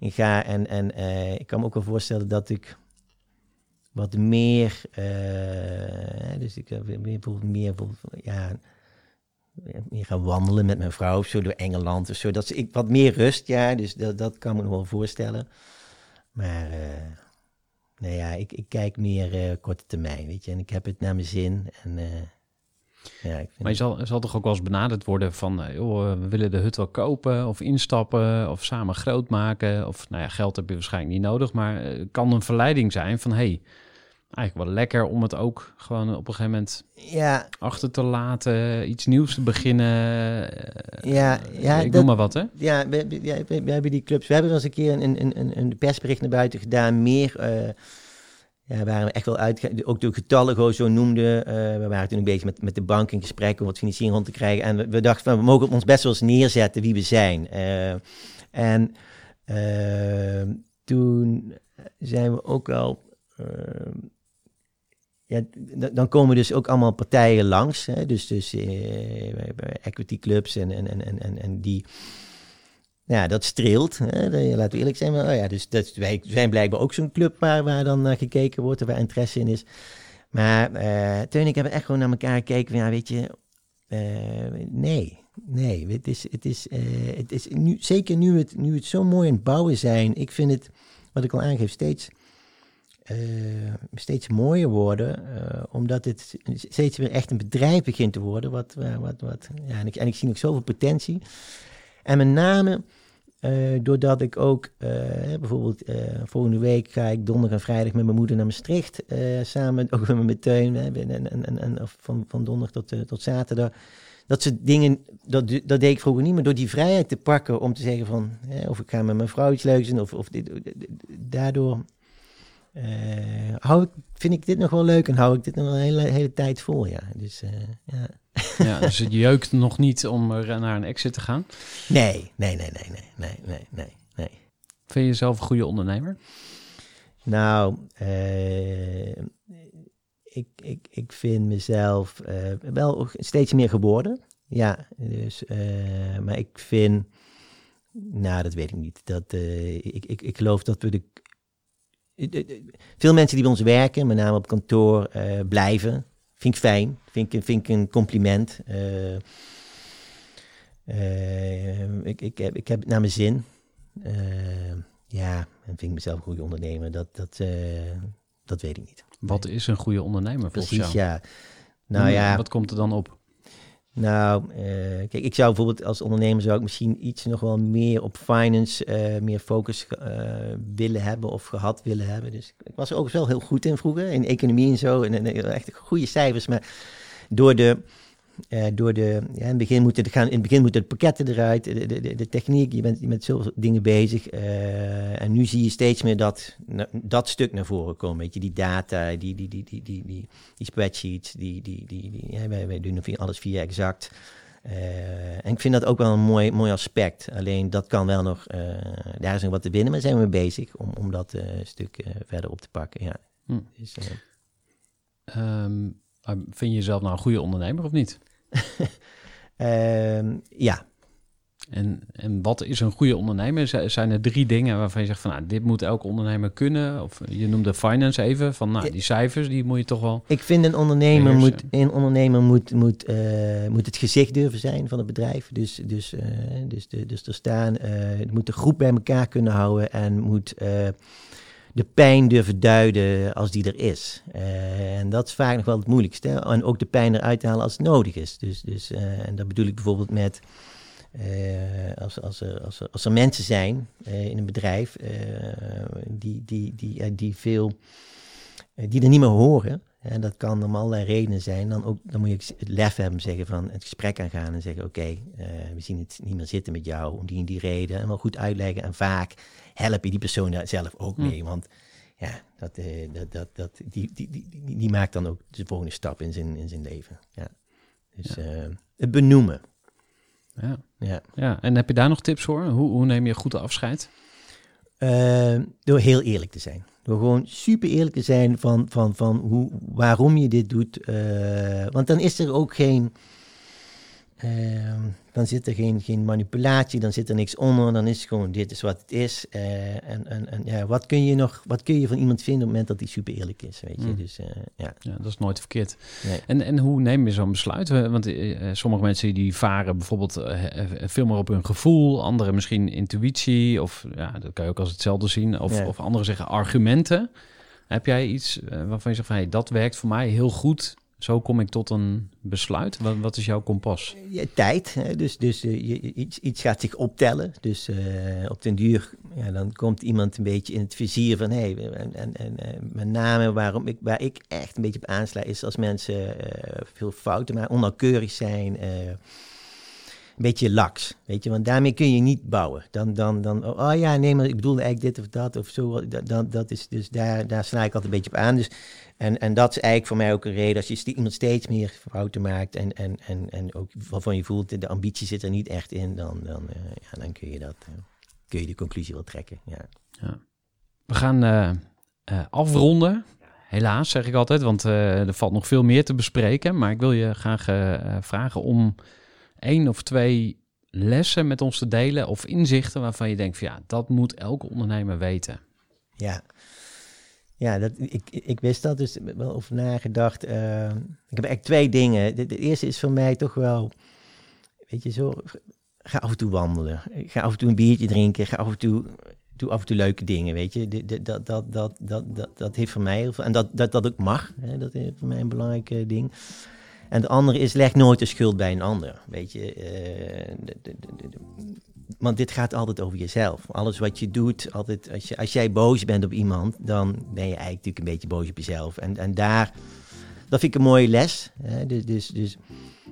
ga. En, en eh, ik kan me ook wel voorstellen dat ik wat meer, eh, dus ik heb meer, bijvoorbeeld meer, ja, meer gaan wandelen met mijn vrouw of zo door Engeland of zo. Dat ik wat meer rust, ja, dus dat, dat kan me nog wel voorstellen. Maar, eh nee ja, ik, ik kijk meer eh, korte termijn, weet je. En ik heb het naar mijn zin en eh, ja, ik vind
Maar je zal, zal toch ook wel eens benaderd worden van... eh, joh, we willen de hut wel kopen of instappen of samen groot maken. Of nou ja, geld heb je waarschijnlijk niet nodig. Maar eh, het kan een verleiding zijn van... hey, eigenlijk wel lekker om het ook gewoon op een gegeven moment
ja,
achter te laten. Iets nieuws te beginnen. eh,
Ja, ja,
ik
dat-
noem maar wat, hè?
ja, we, we- ja, we, we hebben die clubs. We hebben wel eens een keer een, een, een, een persbericht naar buiten gedaan. Meer, eh ja, waren we echt wel uit. Ook de getallen gewoon zo noemden. Eh, we waren toen een beetje met, met de bank in gesprek om wat financiering rond te krijgen. En we, dachten van, we mogen ons best wel eens neerzetten wie we zijn. Eh, en eh, toen zijn we ook al. ja, dan komen dus ook allemaal partijen langs. Hè? Dus, dus equity clubs en, en, en, en, en die... Ja, dat streelt. Hè? Laten we eerlijk zijn. Maar, oh ja, dus dat, wij zijn blijkbaar ook zo'n club waar, waar dan naar gekeken wordt, waar interesse in is. Maar eh Teun en ik hebben echt gewoon naar elkaar gekeken. Ja, weet je, eh, nee, nee. Het is, het is, eh, het is nu, zeker nu het, nu het zo mooi aan het bouwen zijn. Ik vind het, wat ik al aangeef, steeds, eh, steeds mooier worden. eh, omdat het steeds weer echt een bedrijf begint te worden. Wat, eh, wat, wat, ja, en, ik, en ik zie ook zoveel potentie. En met name eh, doordat ik ook, eh, bijvoorbeeld eh, volgende week ga ik donderdag en vrijdag met mijn moeder naar Maastricht. samen ook met mijn teun. En, en, en, of van, van donderdag tot, tot zaterdag. Dat soort dingen, dat, dat deed ik vroeger niet. Maar door die vrijheid te pakken om te zeggen van... Of ik ga met mijn vrouw iets leuks doen. Of, of dit, daardoor eh, hou vind ik dit nog wel leuk en hou ik dit nog een hele, hele tijd vol, ja. Dus, eh, ja.
ja. dus het jeukt nog niet om naar een exit te gaan?
Nee, nee, nee, nee, nee, nee, nee, nee.
Vind je jezelf een goede ondernemer?
Nou, eh, ik, ik, ik vind mezelf wel steeds meer geworden. Ja, dus, maar ik vind, nou dat weet ik niet. Dat, ik, ik, ik geloof dat we de veel mensen die bij ons werken, met name op kantoor, eh, blijven. Vind ik fijn. Vind ik, vind ik een compliment. Eh, eh, ik, ik, heb, ik heb het naar mijn zin. Eh, ja, en vind ik mezelf een goede ondernemer. Dat, dat, eh, dat weet ik niet.
Wat is een goede ondernemer volgens
Precies,
jou?
ja. Nou ja,
Wat komt er dan op?
Nou, eh, kijk, ik zou bijvoorbeeld als ondernemer zou ik misschien iets nog wel meer op finance, eh, meer focus eh, willen hebben of gehad willen hebben. Dus ik was er ook wel heel goed in vroeger, in economie en zo, en, en echt goede cijfers, maar door de, eh, door de, ja, in het begin moeten de gaan, in het begin moeten de pakketten eruit, de, de, de, techniek, je bent met zoveel dingen bezig, eh, en nu zie je steeds meer dat, dat stuk naar voren komen, weet je, die data, die, die, die, die, die, die, die spreadsheets, die, die, die, die, ja, wij, wij doen alles via exact. Eh, en ik vind dat ook wel een mooi, mooi aspect. Alleen dat kan wel nog, daar is nog wat te winnen, maar zijn we bezig om, om dat stuk verder op te pakken. Ja.
Hm.
Dus, eh,
Ehm, maar vind je jezelf nou een goede ondernemer of niet?
ehm, ja,
En, en wat is een goede ondernemer? Zijn er drie dingen waarvan je zegt van nou, dit moet elke ondernemer kunnen? Of je noemde finance even, van nou, die cijfers, die moet je toch wel...
ik vind een ondernemer moet, een ondernemer moet, moet, eh, moet het gezicht durven zijn van het bedrijf. Dus, dus, eh, dus, de, dus er staan, eh moet de groep bij elkaar kunnen houden en moet eh, de pijn durven duiden als die er is. Eh, en dat is vaak nog wel het moeilijkste. En ook de pijn eruit halen als het nodig is. Dus, dus, eh, en dat bedoel ik bijvoorbeeld met eh, als, als, er, als, er, als mensen zijn in een bedrijf die, die, die, die veel, die er niet meer horen. En dat kan om allerlei redenen zijn. Dan, ook, dan moet je het lef hebben zeggen van het gesprek aangaan en zeggen: Oké, we zien het niet meer zitten met jou om die en die reden. En wel goed uitleggen. En vaak help je die persoon daar zelf ook
Hm.
mee. Want ja, dat, eh, dat, dat, dat, die, die, die, die, maakt dan ook de volgende stap in zijn, in zijn leven. Ja. Dus eh, het benoemen.
Ja.
Ja.
ja. En heb je daar nog tips voor? Hoe, hoe neem je goed afscheid?
Eh, door heel eerlijk te zijn. Door gewoon super eerlijk te zijn van, van, van hoe, waarom je dit doet. Want dan is er ook geen. Eh, dan zit er geen, geen manipulatie, dan zit er niks onder. Dan is het gewoon: dit is wat het is. Eh, en en, en ja, wat, kun je nog, wat kun je van iemand vinden op het moment dat hij super eerlijk is? Weet je?
Mm.
Dus eh, ja.
Ja, dat is nooit verkeerd.
Nee.
En, en hoe neem je zo'n besluit? Want eh, sommige mensen die varen bijvoorbeeld veel meer op hun gevoel, anderen misschien intuïtie, of ja, dat kan je ook als hetzelfde zien, of,
Ja.
of anderen zeggen argumenten. Heb jij iets waarvan je zegt van hey, dat werkt voor mij heel goed, zo kom ik tot een besluit? Wat, wat is jouw kompas?
Tijd. Hè? Dus, dus eh, iets, iets gaat zich optellen. Dus eh, op den duur, ja, dan komt iemand een beetje in het vizier van... Hey, en, en, en eh, met name waarom ik, waar ik echt een beetje op aansla... is als mensen veel fouten maken, onnauwkeurig zijn... een beetje laks, weet je, want daarmee kun je niet bouwen. Dan, dan, dan oh ja, nee, maar ik bedoelde eigenlijk dit of dat of zo. Dat, dat is, dus daar, daar sla ik altijd een beetje op aan. Dus, en, en dat is eigenlijk voor mij ook een reden. Als je iemand steeds meer fouten maakt en, en, en, en ook waarvan je voelt, de ambitie zit er niet echt in, dan, dan, eh, ja, dan kun je dat, eh, kun je de conclusie wel trekken. Ja.
We gaan eh, afronden. Helaas, zeg ik altijd, want er valt nog veel meer te bespreken. Maar ik wil je graag vragen om één of twee lessen met ons te delen of inzichten waarvan je denkt van ja, dat moet elke ondernemer weten.
Ja, ja dat, ik, ik wist dat, dus wel over nagedacht. Eh, ik heb eigenlijk twee dingen. De, eerste is voor mij toch wel, weet je zo, ga af en toe wandelen. Ga af en toe een biertje drinken. Ga af en toe, doe af en toe leuke dingen, weet je. De- Dat, dat, dat, dat, dat, dat heeft voor mij heel veel, en dat, dat dat ook mag, hè, dat is voor mij een belangrijk eh, ding. En de andere is, leg nooit de schuld bij een ander, weet je. Eh, want dit gaat altijd over jezelf. Alles wat je doet, altijd, als, je, als jij boos bent op iemand, dan ben je eigenlijk natuurlijk een beetje boos op jezelf. En, en daar, dat vind ik een mooie les. Hè? Dus, dus, dus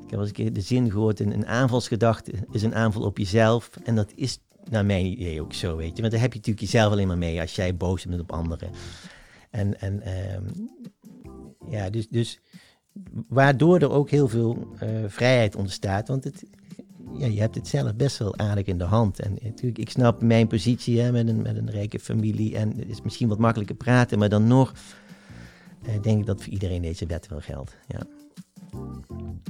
ik heb eens een keer de zin gehoord, een, een aanvalsgedachte is een aanval op jezelf. En dat is naar mijn idee ook zo, weet je. Want daar heb je natuurlijk jezelf alleen maar mee als jij boos bent op anderen. En, en ehm, ja, dus, dus waardoor er ook heel veel eh, vrijheid ontstaat. Want het, ja, je hebt het zelf best wel aardig in de hand. En natuurlijk, ik snap mijn positie hè, met, een, met een rijke familie. En het is misschien wat makkelijker praten, maar dan nog eh, denk ik dat voor iedereen deze wet wel geldt. Ja,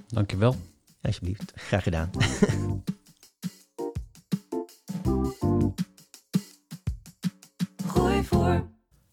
Dankjewel.
alsjeblieft. Graag gedaan.
Gooi voor.